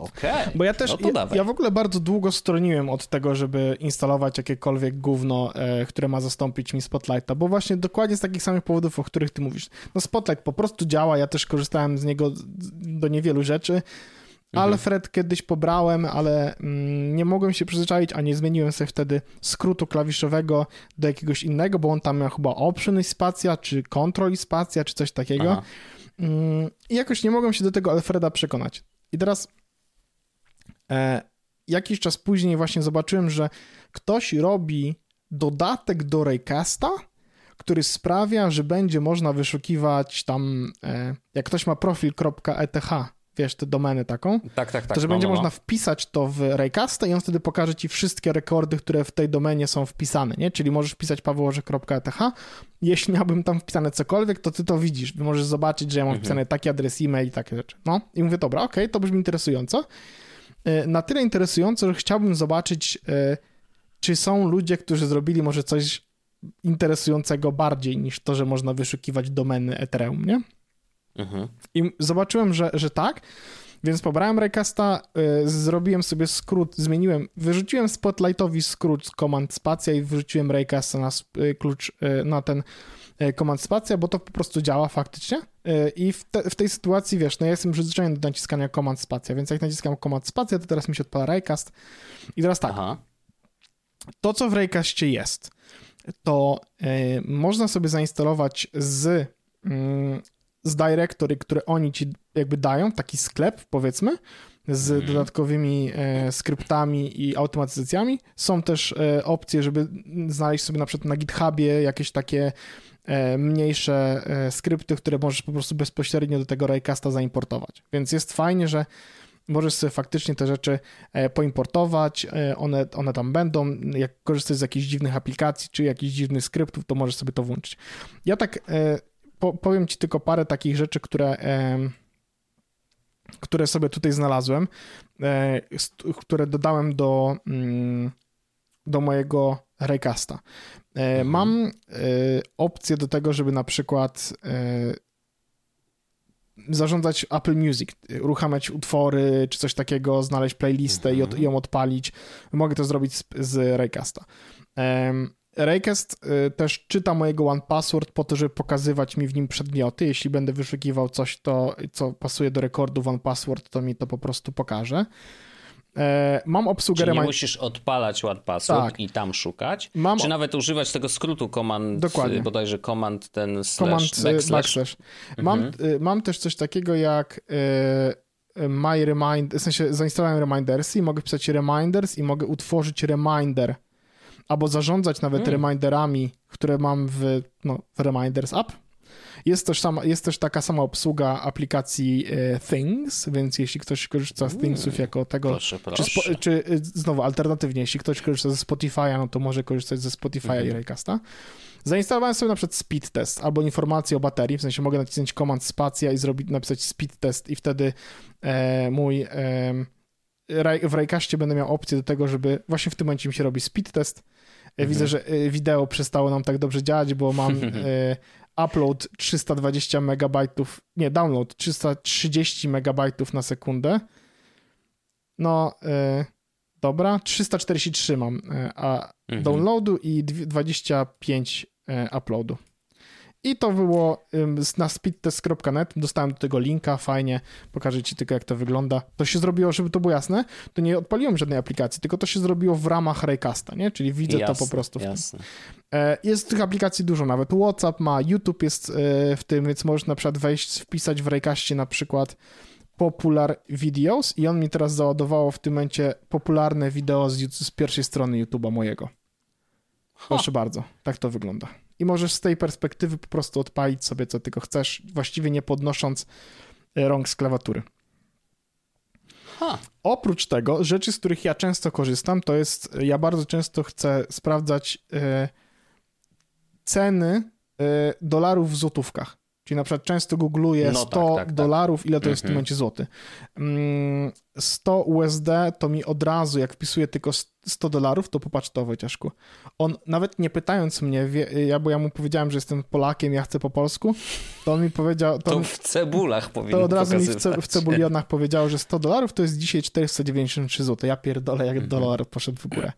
Okej. Okay. Bo ja też, no ja, ja, w ogóle bardzo długo stroniłem od tego, żeby instalować jakiekolwiek gówno, e, które ma zastąpić mi Spotlighta, bo właśnie dokładnie z takich samych powodów, o których ty mówisz. No Spotlight po prostu działa, ja też korzystałem z niego do niewielu rzeczy. Mhm. Alfred kiedyś pobrałem, ale mm, nie mogłem się przyzwyczaić, a nie zmieniłem sobie wtedy skrótu klawiszowego do jakiegoś innego, bo on tam miał chyba option i spacja, czy control i spacja, czy coś takiego. Mm, I jakoś nie mogłem się do tego Alfreda przekonać. I teraz jakiś czas później właśnie zobaczyłem, że ktoś robi dodatek do Raycasta, który sprawia, że będzie można wyszukiwać tam, e, jak ktoś ma profil.eth, wiesz, te domeny taką, tak, tak, tak, to że no, będzie no, można no. wpisać to w Raycasta i on wtedy pokaże ci wszystkie rekordy, które w tej domenie są wpisane, nie? Czyli możesz wpisać pawełorzek.eth. Jeśli miałbym tam wpisane cokolwiek, to ty to widzisz. Możesz zobaczyć, że ja mam mhm. wpisane taki adres e-mail i takie rzeczy. No i mówię, dobra, okej, okay, to brzmi interesująco. E, na tyle interesujące, że chciałbym zobaczyć, e, czy są ludzie, którzy zrobili może coś interesującego bardziej niż to, że można wyszukiwać domeny Ethereum, nie? Mhm. I zobaczyłem, że, że tak, więc pobrałem Raycasta, y, zrobiłem sobie skrót, zmieniłem, wyrzuciłem Spotlightowi skrót z Command Spacja i wyrzuciłem Raycasta na y, klucz, y, na ten y, Command Spacja, bo to po prostu działa faktycznie. Y, I w, te, w, tej sytuacji, wiesz, no ja jestem przyzwyczajony do naciskania Command Spacja, więc jak naciskam Command Spacja, to teraz mi się odpala Raycast. I teraz tak, Aha. to co w Raycastie jest, to y, można sobie zainstalować z mm, z directory, które oni ci jakby dają, taki sklep powiedzmy, z mhm. dodatkowymi e, skryptami i automatyzacjami. Są też e, opcje, żeby znaleźć sobie na przykład na GitHubie jakieś takie e, mniejsze e, skrypty, które możesz po prostu bezpośrednio do tego Raycasta zaimportować. Więc jest fajnie, że możesz sobie faktycznie te rzeczy e, poimportować, e, one, one tam będą. Jak korzystasz z jakichś dziwnych aplikacji czy jakichś dziwnych skryptów, to możesz sobie to włączyć. Ja tak po, powiem ci tylko parę takich rzeczy, które, e, które sobie tutaj znalazłem, e, które dodałem do, mm, do mojego Raycasta. E, mhm. Mam e, opcję do tego, żeby na przykład e, zarządzać Apple Music, uruchamiać utwory czy coś takiego, znaleźć playlistę mhm. i ją odpalić. Mogę to zrobić z, z Raycasta. Raycast też czyta mojego One Password po to, żeby pokazywać mi w nim przedmioty. Jeśli będę wyszukiwał coś, to, co pasuje do rekordu One Password, to mi to po prostu pokaże. E, mam obsługę Czyli nie musisz odpalać Password tak. i tam szukać, mam... czy nawet używać tego skrótu command, Dokładnie. bodajże command ten slash, command, y, backslash. backslash. Mam, mhm. Y, mam też coś takiego jak My Remind, w sensie zainstalowałem Remindersy i mogę pisać Reminders i mogę utworzyć reminder albo zarządzać nawet hmm. reminderami, które mam w, no, w Reminders App. Jest też, sama, jest też taka sama obsługa aplikacji e, Things, więc jeśli ktoś korzysta z Thingsów jako tego, proszę, proszę. Czy, spo, czy, e, znowu alternatywnie, jeśli ktoś korzysta ze Spotify'a, no to może korzystać ze Spotify'a mhm. i Raycasta. Zainstalowałem sobie na przykład speed test albo informacje o baterii, w sensie mogę nacisnąć command spacja i zrobić, napisać speed test i wtedy e, mój e, w Raycastie będę miał opcję do tego, żeby właśnie w tym momencie mi się robi speed test Mhm. Widzę, że y, wideo przestało nam tak dobrze działać, bo mam [laughs] upload 320 megabajtów, nie, download 330 megabajtów na sekundę. No, y, dobra, 343 mam a mhm. downloadu i 25 uploadu. I to było na speedtest.net, dostałem do tego linka, fajnie, pokażę ci tylko jak to wygląda. To się zrobiło, żeby to było jasne, to nie odpaliłem żadnej aplikacji, tylko to się zrobiło w ramach Raycasta, nie? Czyli widzę jasne, to po prostu w jasne. tym. E, jest tych aplikacji dużo, nawet WhatsApp ma, YouTube jest e, w tym, więc możesz na przykład wejść, wpisać w Raycastie na przykład popular videos i on mi teraz załadowało w tym momencie popularne wideo z, z pierwszej strony YouTube'a mojego. Proszę bardzo, tak to wygląda i możesz z tej perspektywy po prostu odpalić sobie co tylko chcesz, właściwie nie podnosząc e, rąk z klawiatury. Ha. Oprócz tego, rzeczy, z których ja często korzystam, to jest, ja bardzo często chcę sprawdzać e, ceny e, dolarów w złotówkach. Czyli na przykład często googluję no 100 tak, tak, tak, dolarów, ile to jest w tym mhm. momencie złoty. 100 mm, USD to mi od razu, jak wpisuję tylko 100 dolarów, to popatrz to Wojciaszku. On nawet nie pytając mnie, wie, ja, bo ja mu powiedziałem, że jestem Polakiem, ja chcę po polsku, to on mi powiedział... To, to w cebulach powinien To od razu pokazywać. mi w, ce, w cebulionach powiedział, że 100 dolarów to jest dzisiaj 493 zł. Ja pierdolę, jak mhm. dolar poszedł w górę.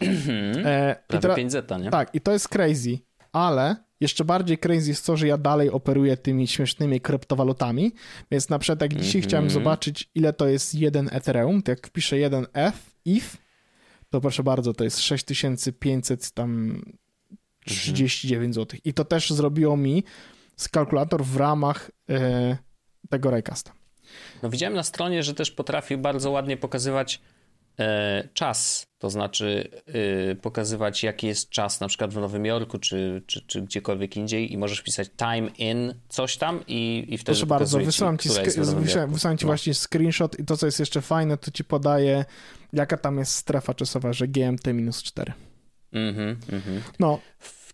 Mhm. e, Prawie 5 zeta, nie? Tak, i to jest crazy, ale jeszcze bardziej crazy jest to, że ja dalej operuję tymi śmiesznymi kryptowalutami, więc na przykład jak dzisiaj mm -hmm. chciałem zobaczyć, ile to jest jeden Ethereum, to jak wpiszę jeden F, ETH, to proszę bardzo, to jest 6500 tam 39 zł. I to też zrobiło mi z kalkulator w ramach e, tego Raycasta. No widziałem na stronie, że też potrafi bardzo ładnie pokazywać E, czas, to znaczy y, pokazywać jaki jest czas na przykład w Nowym Jorku czy, czy, czy gdziekolwiek indziej i możesz pisać time in coś tam i, i wtedy Proszę bardzo, wysyłam ci, wysyłam, ci no. właśnie screenshot i to co jest jeszcze fajne, to ci podaje jaka tam jest strefa czasowa, że GMT minus 4. Mhm, mhm. No.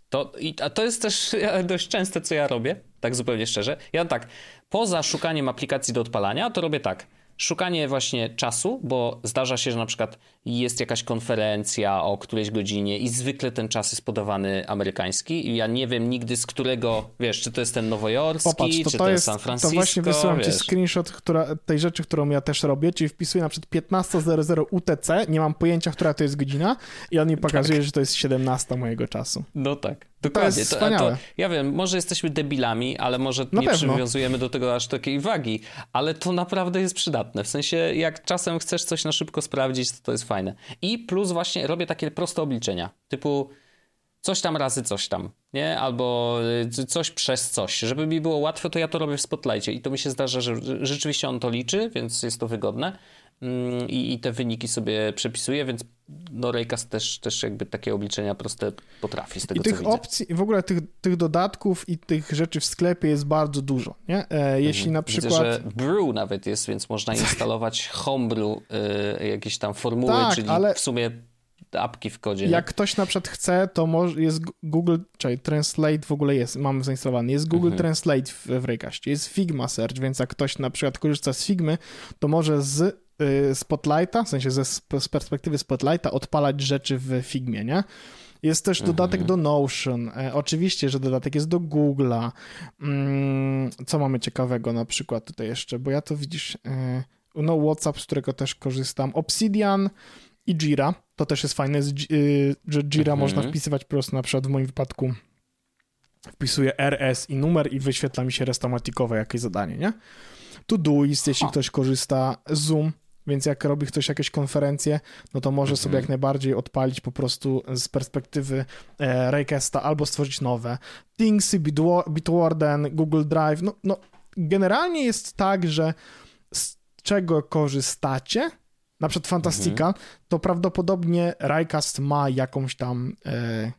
To, i, a to jest też dość częste, co ja robię, tak zupełnie szczerze. Ja tak, poza szukaniem aplikacji do odpalania, to robię tak szukanie właśnie czasu, bo zdarza się, że na przykład jest jakaś konferencja o którejś godzinie i zwykle ten czas jest podawany amerykański i ja nie wiem nigdy z którego, wiesz, czy to jest ten nowojorski, Popatrz, to, czy to, jest San Francisco. To właśnie wysyłam wiesz. ci screenshot która, tej rzeczy, którą ja też robię, czyli wpisuję na przykład 15.00 UTC, nie mam pojęcia, która to jest godzina i on mi pokazuje, tak. że to jest 17 mojego czasu. No tak. Dokładnie. To jest wspaniałe. To, to, ja wiem, może jesteśmy debilami, ale może na nie pewno. przywiązujemy do tego aż takiej wagi, ale to naprawdę jest przydatne. W sensie, jak czasem chcesz coś na szybko sprawdzić, to to jest fajne. I plus właśnie robię takie proste obliczenia, typu coś tam razy coś tam, nie? Albo y, coś przez coś. Żeby mi było łatwe, to ja to robię w Spotlightie i to mi się zdarza, że rzeczywiście on to liczy, więc jest to wygodne. Mm, i, i te wyniki sobie przepisuje, więc no Raycast też, też jakby takie obliczenia proste potrafi z tego, I tych opcji, w ogóle tych, tych dodatków i tych rzeczy w sklepie jest bardzo dużo, nie? E, mhm. jeśli na przykład... Widzę, że Brew nawet jest, więc można instalować homebrew, e, jakieś tam formuły, tak, czyli ale... w sumie apki w kodzie. Jak nie? ktoś na przykład chce, to może jest Google, czyli Translate w ogóle jest, mamy zainstalowany, jest Google mhm. Translate w, w Raycastie, jest Figma Search, więc jak ktoś na przykład korzysta z Figmy, to może z Spotlighta, w sensie ze, z perspektywy Spotlighta odpalać rzeczy w Figmie, nie? Jest też dodatek mhm. do Notion. E, oczywiście, że dodatek jest do Google'a. Mm, co mamy ciekawego na przykład tutaj jeszcze? Bo ja to widzisz, e, no WhatsApp, z którego też korzystam. Obsidian i Jira. To też jest fajne, y, że Jira mhm. można wpisywać po prostu na przykład w moim wypadku wpisuję RS i numer i wyświetla mi się restomatikowe jakieś zadanie, nie? Todoist, jeśli ktoś korzysta, Zoom więc jak robi ktoś jakieś konferencje, no to może sobie mhm. jak najbardziej odpalić po prostu z perspektywy e, Raycasta albo stworzyć nowe. Thingsy, Bitwarden, Google Drive, no, no generalnie jest tak, że z czego korzystacie, na przykład Fantastica, mhm. to prawdopodobnie Raycast ma jakąś tam e,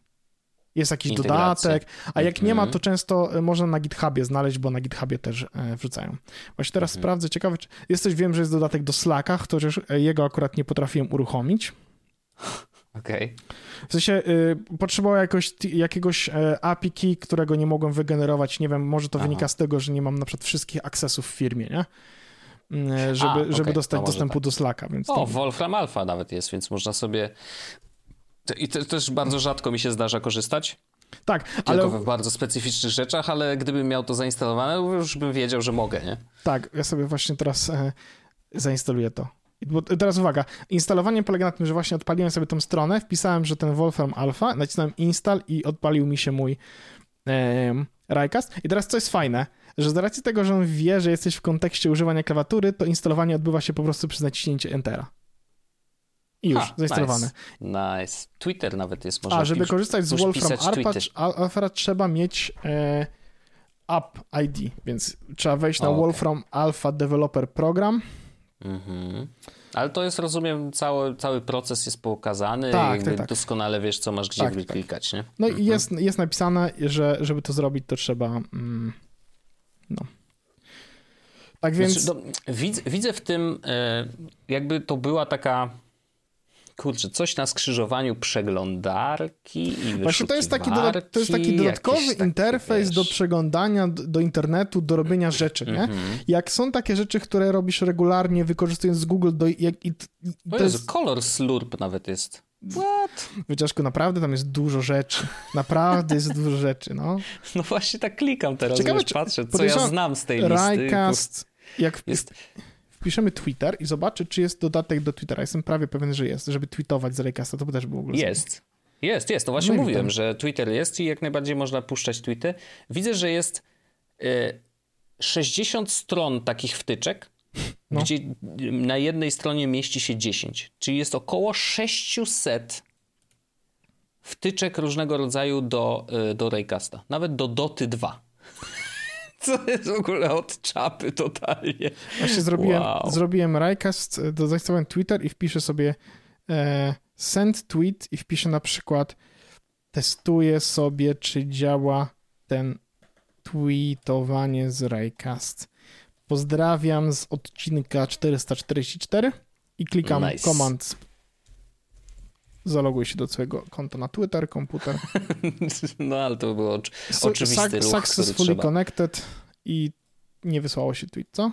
jest jakiś dodatek, a jak nie ma, mhm. to często e, można na GitHubie znaleźć, bo na GitHubie też e, wrzucają. Właśnie teraz mhm. sprawdzę, ciekawe, czy jest coś, wiem, że jest dodatek do Slacka, chociaż e, jego akurat nie potrafiłem uruchomić. [laughs] Okej. Okay. W sensie y, jakoś, jakiegoś y, API key, którego nie mogłem wygenerować. Nie wiem, może to Aha. wynika z tego, że nie mam na przykład wszystkich accessów w firmie, nie? żeby, A, okay. żeby dostać dostępu tak. do Slacka. Więc o, to... Wolfram Alpha nawet jest, więc można sobie i to też bardzo rzadko mi się zdarza korzystać. Tak, Tylko ale... w bardzo specyficznych rzeczach, ale gdybym miał to zainstalowane, już bym wiedział, że mogę, nie? Tak, ja sobie właśnie teraz e, zainstaluję to. Bo teraz uwaga, instalowanie polega na tym, że właśnie odpaliłem sobie tą stronę, wpisałem, że ten Wolfram Alpha, nacisnąłem install i odpalił mi się mój e, Raycast. I teraz co jest fajne, że z racji tego, że on wie, że jesteś w kontekście używania klawiatury, to instalowanie odbywa się po prostu przez naciśnięcie Entera. I już, ha. Nice. nice. Twitter nawet jest, można A, żeby korzystać z Wolfram Alpha, trzeba mieć e, App ID, więc trzeba wejść na okay. Wolfram Alpha Developer Program. Mhm. Ale to jest, rozumiem, cały, cały proces jest pokazany tak, i tak, tak. doskonale wiesz, co masz gdzie tak, tak. wyklikać, nie? No mhm. i jest, jest napisane, że żeby to zrobić, to trzeba mm, no. Tak więc... Znaczy, no, widzę, widzę w tym, e, jakby to była taka kurczę, coś na skrzyżowaniu przeglądarki i Właśnie to jest taki, doda- to jest taki dodatkowy interfejs do przeglądania, do, internetu, do robienia rzeczy, nie? Mm-hmm. Jak są takie rzeczy, które robisz regularnie, wykorzystując Google do... Jak, i, i, to jest, Color Slurp nawet jest. What? Wyciążku, naprawdę tam jest dużo rzeczy. Naprawdę jest dużo rzeczy, no. [laughs] No właśnie tak klikam teraz, Ciekawe, wiesz, patrzę, co ja znam z tej listy. Raycast, jak jest wpiszemy Twitter i zobaczy, czy jest dodatek do Twittera. Jestem prawie pewien, że jest, żeby tweetować z Raycasta, to by też było w ogóle Jest. Jest, jest. To właśnie no mówiłem, że Twitter jest i jak najbardziej można puszczać tweety. Widzę, że jest y, 60 stron takich wtyczek, no. gdzie na jednej stronie mieści się 10. Czyli jest około 600 wtyczek różnego rodzaju do, y, do Raycasta. Nawet do Doty 2. Co jest w ogóle od czapy totalnie. Właśnie zrobiłem, wow. zrobiłem Raycast, do zainstalowałem Twitter i wpiszę sobie e, send tweet i wpiszę na przykład testuję sobie, czy działa ten tweetowanie z Raycast. Pozdrawiam z odcinka 444 i klikam nice. command zaloguj się do swojego konta na Twitter, komputer. [laughs] No ale to było oczywisty ruch, Successfully connected i nie wysłało się tweet, co?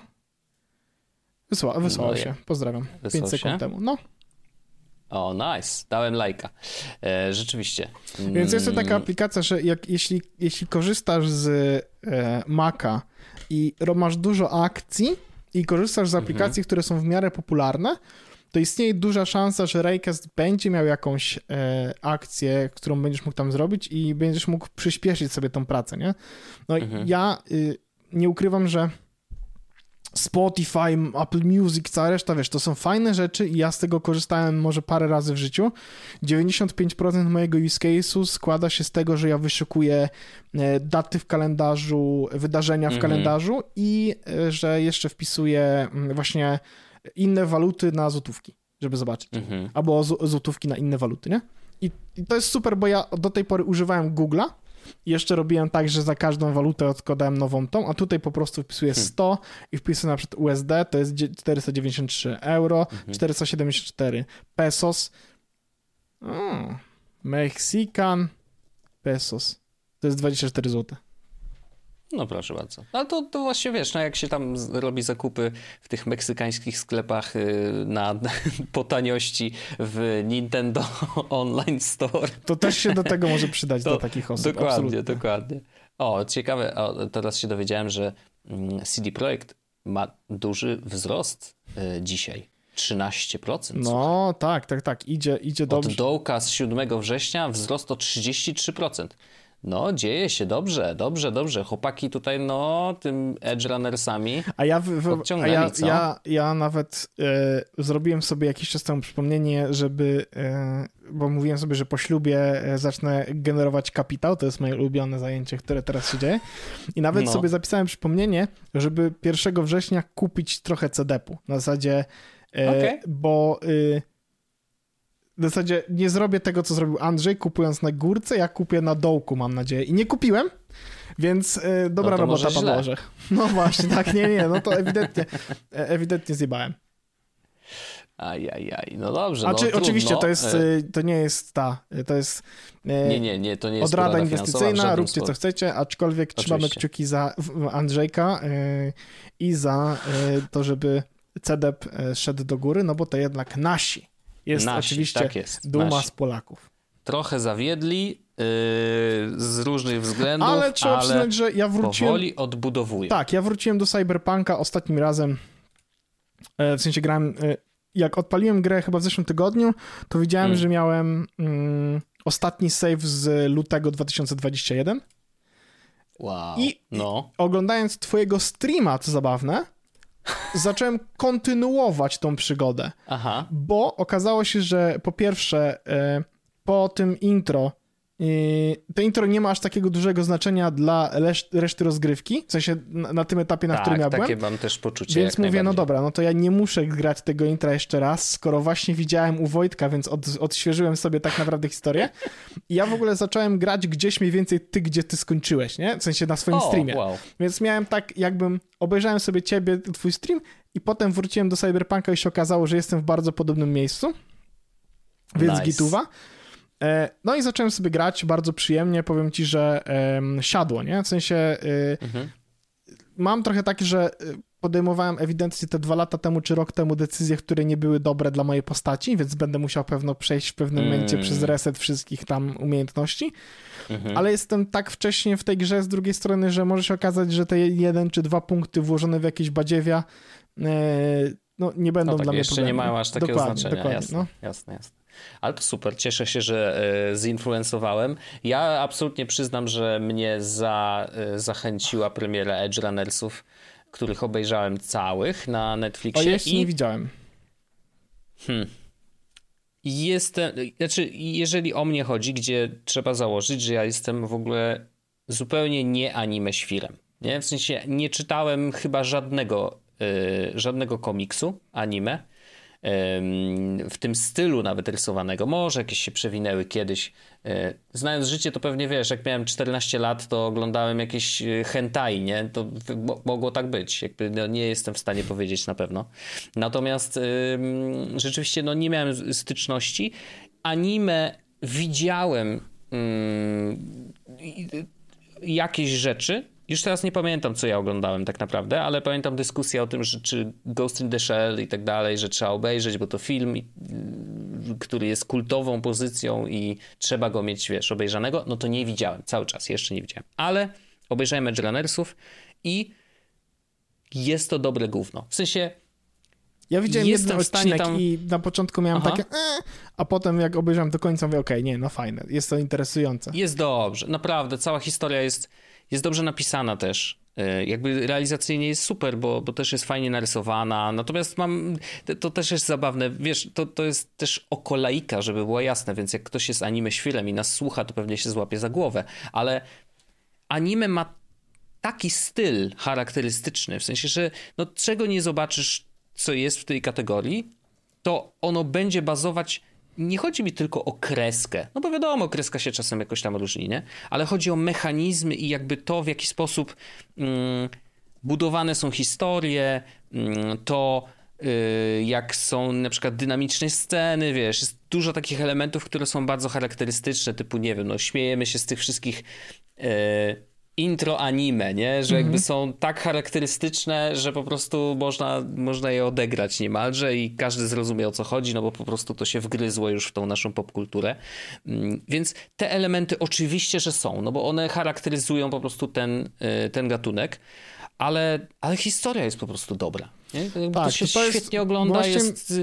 Wysła, wysłało no, się, pozdrawiam. Wysłał 5 sekund się? temu, no. O, nice. Dałem lajka. E, rzeczywiście. Więc jest to taka mm. aplikacja, że jak, jeśli, jeśli korzystasz z e, Maca i masz dużo akcji i korzystasz z mhm. aplikacji, mhm. które są w miarę popularne, to istnieje duża szansa, że Raycast będzie miał jakąś e, akcję, którą będziesz mógł tam zrobić i będziesz mógł przyspieszyć sobie tą pracę, nie? No mhm. ja y, nie ukrywam, że Spotify, Apple Music, cała reszta, wiesz, to są fajne rzeczy i ja z tego korzystałem może parę razy w życiu. 95% mojego use case'u składa się z tego, że ja wyszukuję e, daty w kalendarzu, wydarzenia w mhm. kalendarzu i e, że jeszcze wpisuję mm, właśnie inne waluty na złotówki, żeby zobaczyć. Mhm. Albo złotówki na inne waluty, nie? I, I to jest super, bo ja do tej pory używałem Google'a, i jeszcze robiłem tak, że za każdą walutę odkładałem nową tą, a tutaj po prostu wpisuję 100 hmm. i wpisuję na przykład USD, to jest 493 euro, mhm. 474 pesos. O, Mexican pesos. To jest 24 zł. No proszę bardzo. Ale to, to właśnie wiesz, no jak się tam robi zakupy w tych meksykańskich sklepach y, na, [laughs] po taniości w Nintendo [laughs] Online Store. To też się do tego może przydać [laughs] to, do takich osób. Dokładnie, absolutnie. dokładnie. O, ciekawe, o, teraz się dowiedziałem, że mm, CD Projekt ma duży wzrost y, dzisiaj. 13%. No tak, tak, tak, idzie, idzie dobrze. Od dołka z 7 września wzrost o 33%. No, dzieje się dobrze, dobrze, dobrze. Chłopaki tutaj, no, tym Edge Runnersami a ja, w, w, a ja, ja, ja nawet e, zrobiłem sobie jakiś czas temu przypomnienie, żeby, e, bo mówiłem sobie, że po ślubie e, zacznę generować kapitał, to jest moje ulubione zajęcie, które teraz się dzieje. I nawet no. sobie zapisałem przypomnienie, żeby 1 września kupić trochę CD-pu. Na zasadzie, okay. bo... Y, w zasadzie nie zrobię tego, co zrobił Andrzej, kupując na górce, ja kupię na dołku, mam nadzieję. I nie kupiłem, więc e, dobra no robota, Pawle No właśnie, tak, nie, nie, no to ewidentnie, e, ewidentnie zjebałem. Ajajaj, no dobrze. A no, czy, oczywiście to jest, e, to nie jest ta, to jest nie, nie, nie, to nie jest odrada inwestycyjna, róbcie co chcecie, aczkolwiek oczywiście. trzymamy kciuki za Andrzejka i za to, żeby CDEP szedł do góry, no bo to jednak nasi jest Nasi, oczywiście tak jest, duma nasi. z Polaków. Trochę zawiedli yy, z różnych względów, ale trzeba ale przyznać, że ja wróciłem... powoli odbudowuję. Tak, ja wróciłem do Cyberpunka ostatnim razem, e, w sensie grałem, e, jak odpaliłem grę chyba w zeszłym tygodniu, to widziałem, hmm. że miałem mm, ostatni save z lutego 2021. Wow, I, no. I oglądając twojego streama, co zabawne, zacząłem kontynuować tą przygodę. Aha. Bo okazało się, że po pierwsze, e, po tym intro, to intro nie ma aż takiego dużego znaczenia dla reszty rozgrywki, w sensie na, na tym etapie, na tak, którym ja byłem. takie mam też poczucie. Więc mówię, no dobra, no to ja nie muszę grać tego intra jeszcze raz, skoro właśnie widziałem u Wojtka, więc od, odświeżyłem sobie tak naprawdę historię. I ja w ogóle zacząłem grać gdzieś mniej więcej ty, gdzie ty skończyłeś, nie? W sensie na swoim o, streamie. Wow. Więc miałem tak, jakbym obejrzałem sobie ciebie, twój stream i potem wróciłem do Cyberpunka i się okazało, że jestem w bardzo podobnym miejscu. Więc nice. gituwa. E, no i zacząłem sobie grać bardzo przyjemnie, powiem ci, że siadło, nie? W sensie y, mhm. mam trochę takie, że y, podejmowałem ewidentnie te dwa lata temu czy rok temu decyzje, które nie były dobre dla mojej postaci, więc będę musiał pewno przejść w pewnym mm. momencie przez reset wszystkich tam umiejętności. Mhm. Ale jestem tak wcześnie w tej grze z drugiej strony, że może się okazać, że te jeden czy dwa punkty włożone w jakieś badziewia e, no, nie będą no, tak, dla mnie jeszcze problemu. nie mają aż takiego dokładnie, znaczenia. Dokładnie, jasne, no. jasne, jasne. Ale to super, cieszę się, że e, zinfluencowałem. Ja absolutnie przyznam, że mnie za, e, zachęciła premiera Edge Runnersów, których obejrzałem całych na Netflixie. O, jeszcze i... nie widziałem. Hmm. Jestem, znaczy, jeżeli o mnie chodzi, gdzie trzeba założyć, że ja jestem w ogóle zupełnie nie anime świrem. Nie? W sensie nie czytałem chyba żadnego, yy, żadnego komiksu anime w tym stylu nawet rysowanego. Może jakieś się przewinęły kiedyś. E, znając życie, to pewnie wiesz, jak miałem 14 lat, to oglądałem jakieś e, hentai, nie? To mogło tak być. Jakby no, nie jestem w stanie powiedzieć na pewno. Natomiast rzeczywiście no, nie miałem styczności. Anime widziałem jakieś rzeczy, już teraz nie pamiętam, co ja oglądałem tak naprawdę, ale pamiętam dyskusję o tym, że czy Ghost in the Shell i tak dalej, że trzeba obejrzeć, bo to film, który jest kultową pozycją i trzeba go mieć, wiesz, obejrzanego. No to nie widziałem cały czas, jeszcze nie widziałem. Ale obejrzałem Edge Runnersów i jest to dobre gówno. W sensie ja widziałem jeden odcinek tam... i na początku miałem Aha. takie, e", a potem jak obejrzałem do końca mówię, okej, okay, nie, no fajne, jest to interesujące. Jest dobrze, naprawdę, cała historia jest, jest dobrze napisana też. E, jakby realizacyjnie jest super, bo, bo też jest fajnie narysowana, natomiast mam, to też jest zabawne, wiesz, to, to jest też okolaika, żeby było jasne, więc jak ktoś jest anime świrem i nas słucha, to pewnie się złapie za głowę, ale anime ma taki styl charakterystyczny, w sensie, że no, czego nie zobaczysz co jest w tej kategorii, to ono będzie bazować. Nie chodzi mi tylko o kreskę, no bo wiadomo, kreska się czasem jakoś tam różni, nie? Ale chodzi o mechanizmy i jakby to, w jaki sposób mm, budowane są historie, mm, to y, jak są na przykład dynamiczne sceny, wiesz, jest dużo takich elementów, które są bardzo charakterystyczne, typu, nie wiem, no śmiejemy się z tych wszystkich y, intro anime, nie? Że jakby mhm. są tak charakterystyczne, że po prostu można, można je odegrać niemalże i każdy zrozumie o co chodzi, no bo po prostu to się wgryzło już w tą naszą popkulturę. Mm, więc te elementy oczywiście, że są, no bo one charakteryzują po prostu ten, y, ten gatunek, ale, ale historia jest po prostu dobra. Nie? Tak, to się to świetnie ogląda, właśnie... jest...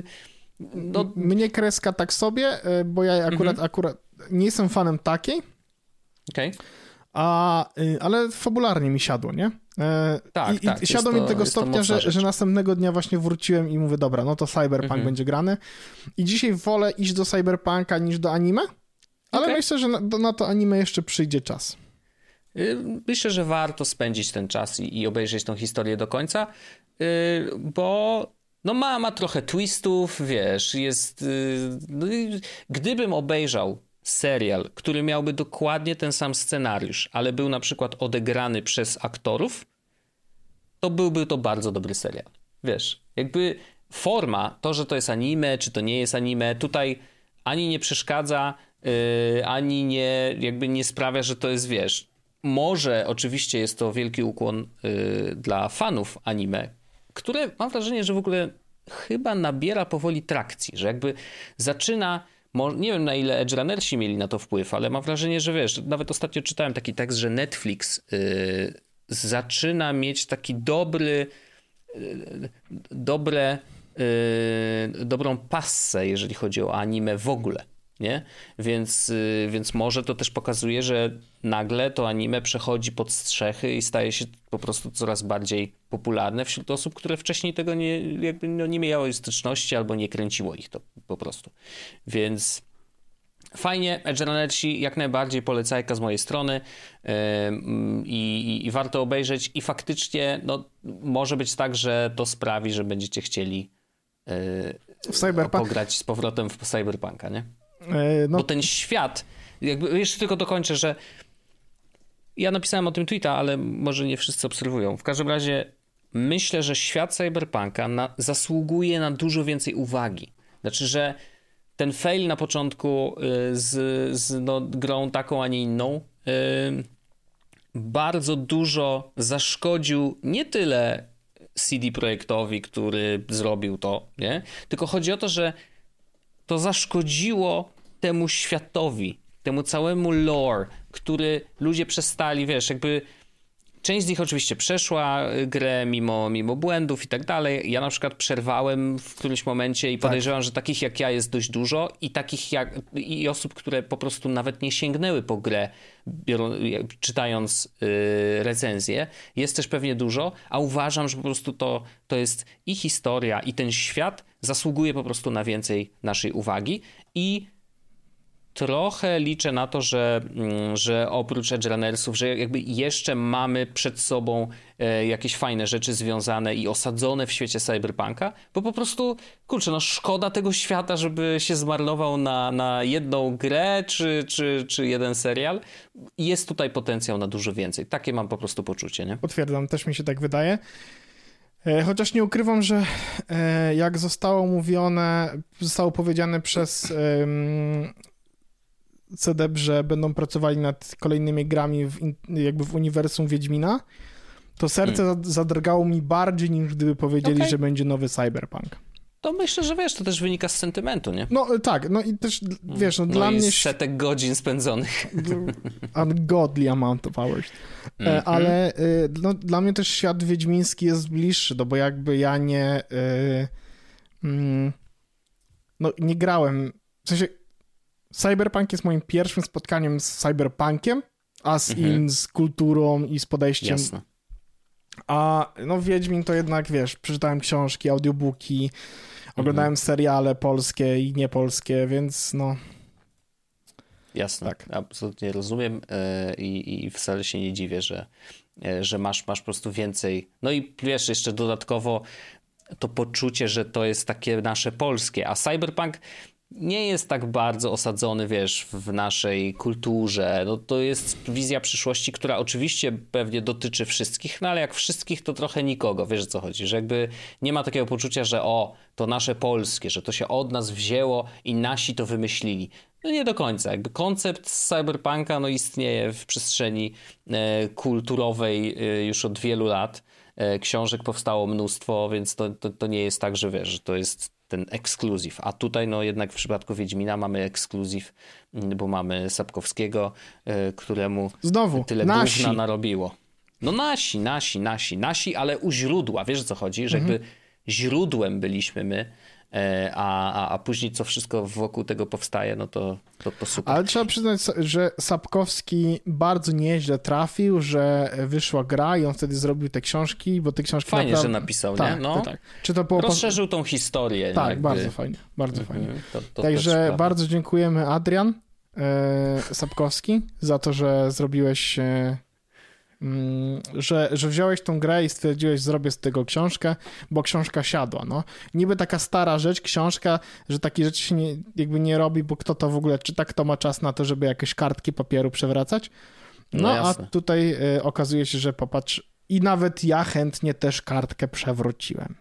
No... Mnie kreska tak sobie, y, bo ja akurat, mhm. akurat nie jestem fanem takiej. Okej. Okay a, y, ale fabularnie mi siadło, nie? E, tak, I, tak. I siadło mi do tego stopnia, że, że następnego dnia właśnie wróciłem i mówię, dobra, no to Cyberpunk mhm. będzie grany. I dzisiaj wolę iść do Cyberpunka niż do anime, ale okay. myślę, że na, na, to anime jeszcze przyjdzie czas. Y, myślę, że warto spędzić ten czas i, i obejrzeć tą historię do końca, yy, bo no ma, ma trochę twistów, wiesz, jest... Yy, gdybym obejrzał serial, który miałby dokładnie ten sam scenariusz, ale był na przykład odegrany przez aktorów, to byłby to bardzo dobry serial. Wiesz, jakby forma, to, że to jest anime, czy to nie jest anime, tutaj ani nie przeszkadza, yy, ani nie, jakby nie sprawia, że to jest, wiesz, może oczywiście jest to wielki ukłon yy, dla fanów anime, które mam wrażenie, że w ogóle chyba nabiera powoli trakcji, że jakby zaczyna nie wiem na ile Edge Runnersi mieli na to wpływ, ale mam wrażenie, że wiesz, nawet ostatnio czytałem taki tekst, że Netflix yy, zaczyna mieć taki dobry, yy, dobre, yy, dobrą passę, jeżeli chodzi o anime w ogóle nie? Więc, y, więc może to też pokazuje, że nagle to anime przechodzi pod strzechy i staje się po prostu coraz bardziej popularne wśród osób, które wcześniej tego nie, jakby no nie miały styczności albo nie kręciło ich to po prostu. Więc fajnie, Edge Runnerci jak najbardziej polecajka z mojej strony yy, i, i, warto obejrzeć i faktycznie no, może być tak, że to sprawi, że będziecie chcieli yy, w Cyberpunk. pograć z powrotem w Cyberpunka, nie? E, no. Bo ten świat, jakby jeszcze tylko dokończę, że ja napisałem o tym tweeta, ale może nie wszyscy obserwują. W każdym razie myślę, że świat cyberpunka na, zasługuje na dużo więcej uwagi. Znaczy, że ten fail na początku y, z, z no, grą taką, a nie inną y, bardzo dużo zaszkodził nie tyle CD Projektowi, który zrobił to, nie? Tylko chodzi o to, że to zaszkodziło temu światowi, temu całemu lore, który ludzie przestali, wiesz, jakby Część z nich oczywiście przeszła grę mimo, mimo błędów i tak dalej. Ja na przykład przerwałem w którymś momencie i tak. podejrzewam, tak. że takich jak ja jest dość dużo i takich jak i osób, które po prostu nawet nie sięgnęły po grę, biorą, czytając yy, recenzję, jest też pewnie dużo, a uważam, że po prostu to, to jest i historia, i ten świat zasługuje po prostu na więcej naszej uwagi i trochę liczę na to, że, mm, że oprócz Edge Runnersów, że jakby jeszcze mamy przed sobą e, jakieś fajne rzeczy związane i osadzone w świecie cyberpunka, bo po prostu, kurczę, no szkoda tego świata, żeby się zmarnował na, na jedną grę czy, czy, czy jeden serial. Jest tutaj potencjał na dużo więcej. Takie mam po prostu poczucie, nie? Potwierdzam, też mi się tak wydaje. E, chociaż nie ukrywam, że e, jak zostało mówione, zostało powiedziane przez CDEP, że będą pracowali nad kolejnymi grami w, jakby w uniwersum Wiedźmina, to serce hmm. zadrgało mi bardziej niż gdyby powiedzieli, okay. że będzie nowy Cyberpunk. To myślę, że wiesz, to też wynika z sentymentu, nie? No tak, no i też, wiesz, no, no dla i mnie... setek godzin spędzonych. [laughs] Ungodly amount of hours. Mm -hmm. Ale e, no, dla mnie też świat wiedźmiński jest bliższy, no bo jakby ja nie... Yy, no nie grałem, w sensie Cyberpunk jest moim pierwszym spotkaniem z Cyberpunkiem, a z -hmm. in, z kulturą i z podejściem Jasne. A no Wiedźmin to jednak, wiesz, przeczytałem książki, audiobooki, oglądałem mhm. seriale polskie i niepolskie, więc no... Jasne, tak. absolutnie rozumiem e, i, i wcale się nie dziwię, że, e, że masz, masz po prostu więcej. No i wiesz, jeszcze dodatkowo to poczucie, że to jest takie nasze polskie, a Cyberpunk nie jest tak bardzo osadzony, wiesz, w naszej kulturze. No, to jest wizja przyszłości, która oczywiście pewnie dotyczy wszystkich, no ale jak wszystkich, to trochę nikogo, wiesz o co chodzi, że jakby nie ma takiego poczucia, że o, to nasze polskie, że to się od nas wzięło i nasi to wymyślili. No nie do końca. Jakby koncept cyberpunka no, istnieje w przestrzeni e, kulturowej e, już od wielu lat. E, książek powstało mnóstwo, więc to, to, to nie jest tak, że wiesz, to jest ten ekskluzyw. A tutaj no jednak w przypadku Wiedźmina mamy ekskluzyw, mm, bo mamy Sapkowskiego, e, któremu Znowu, tyle nasi. gówna narobiło. No nasi, nasi, nasi, nasi, ale u źródła, wiesz o co chodzi? Że mhm. jakby źródłem byliśmy my, a, a, a później co wszystko wokół tego powstaje, no to, to, to super. Ale trzeba przyznać, że Sapkowski bardzo nieźle trafił, że wyszła gra i on wtedy zrobił te książki, bo te książki Fajnie, naprawdę... że napisał, tak, nie? No. Tak. Czy to było... Rozszerzył tą historię. Tak, bardzo fajnie, bardzo -hmm. fajnie. To, to Także bardzo dziękujemy Adrian e, Sapkowski za to, że zrobiłeś e, że, że wziąłeś tą grę i stwierdziłeś, zrobię z tego książkę, bo książka siadła, no. Niby taka stara rzecz, książka, że takie rzeczy się nie, jakby nie robi, bo kto to w ogóle czyta, kto ma czas na to, żeby jakieś kartki papieru przewracać. No, no a tutaj y, okazuje się, że popatrz, i nawet ja chętnie też kartkę przewróciłem.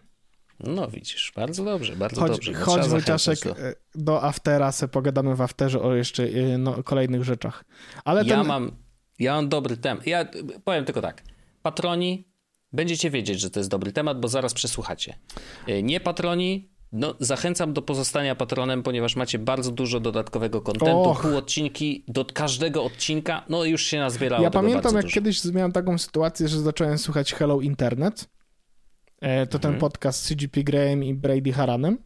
No widzisz, bardzo dobrze, bardzo chodź, dobrze. No, chodź Wojciaszek do... Y, do aftera, se pogadamy w afterze o jeszcze y, no, kolejnych rzeczach. Ale ja ten... mam ja mam dobry temat. Ja powiem tylko tak. Patroni, będziecie wiedzieć, że to jest dobry temat, bo zaraz przesłuchacie. E, nie patroni, no, zachęcam do pozostania patronem, ponieważ macie bardzo dużo dodatkowego kontentu, pół odcinki, do każdego odcinka, no już się nazbierało Ja pamiętam, jak dużo. kiedyś miałem taką sytuację, że zacząłem słuchać Hello Internet, e, to mhm. ten podcast z CGP Graham i Brady Haranem.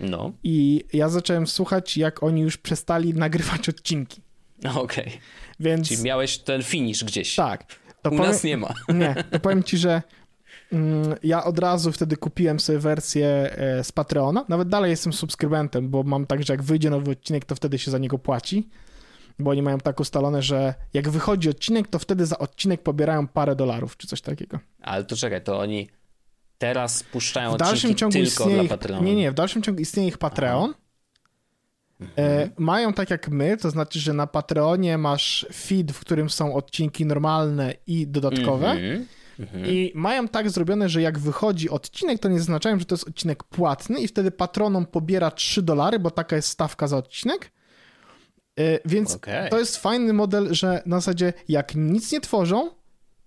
No. I ja zacząłem słuchać, jak oni już przestali nagrywać odcinki. Okej. Okay. Więc... Czyli miałeś ten finish gdzieś. Tak. To U powiem... nas nie ma. [laughs] Nie, to powiem ci, że mm, ja od razu wtedy kupiłem sobie wersję e, z Patreona. Nawet dalej jestem subskrybentem, bo mam tak, że jak wyjdzie nowy odcinek, to wtedy się za niego płaci. Bo oni mają tak ustalone, że jak wychodzi odcinek, to wtedy za odcinek pobierają parę dolarów, czy coś takiego. Ale to czekaj, to oni teraz puszczają w dalszym ciągu tylko dla Patreona. Nie, nie, w dalszym ciągu istnieje ich Patreon. Aha. E, mają tak jak my, to znaczy, że na Patreonie masz feed, w którym są odcinki normalne i dodatkowe. Mm -hmm. I mają tak zrobione, że jak wychodzi odcinek, to nie zaznaczają, że to jest odcinek płatny i wtedy patronom pobiera 3 dolary, bo taka jest stawka za odcinek. E, więc okay. to jest fajny model, że na zasadzie jak nic nie tworzą,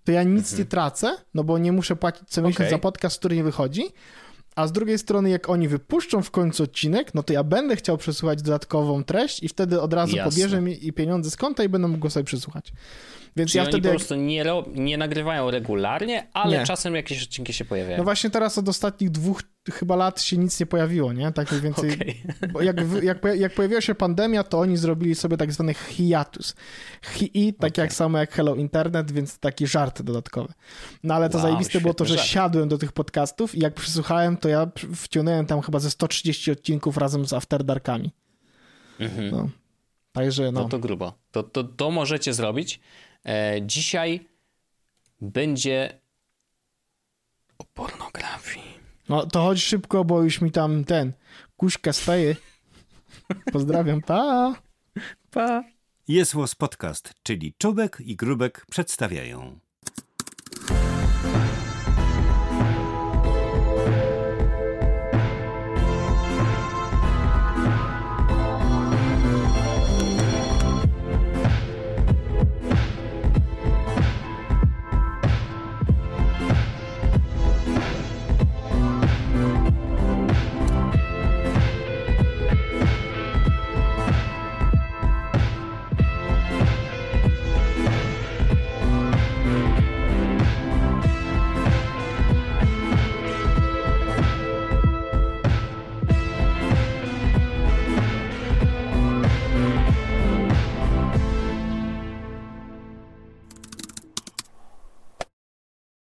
to ja nic nie mhm. tracę, no bo nie muszę płacić co miesiąc okay. za podcast, który nie wychodzi a z drugiej strony, jak oni wypuszczą w końcu odcinek, no to ja będę chciał przesłuchać dodatkową treść i wtedy od razu Jasne. pobierze mi i pieniądze z konta i będę mógł go sobie przesłuchać. Więc Czyli ja wtedy. po prostu nie, nie nagrywają regularnie, ale nie. czasem jakieś odcinki się pojawiają. No właśnie teraz od ostatnich dwóch chyba lat się nic nie pojawiło, nie? Tak mniej więcej. Okay. Jak, jak, jak pojawiła się pandemia, to oni zrobili sobie tak zwany hiatus. Hi, tak okay. jak samo jak Hello Internet, więc taki żart dodatkowy. No ale to wow, zajebiste było to, że żart. siadłem do tych podcastów i jak przysłuchałem, to ja wciągnąłem tam chyba ze 130 odcinków razem z After Darkami. Mhm. No. Także no. no to grubo. To, to, to możecie zrobić. E, dzisiaj będzie o pornografii. No to chodź szybko, bo już mi tam ten kuśka staje. Pozdrawiam, pa! Pa! Jest Podcast, czyli Czubek i Grubek przedstawiają.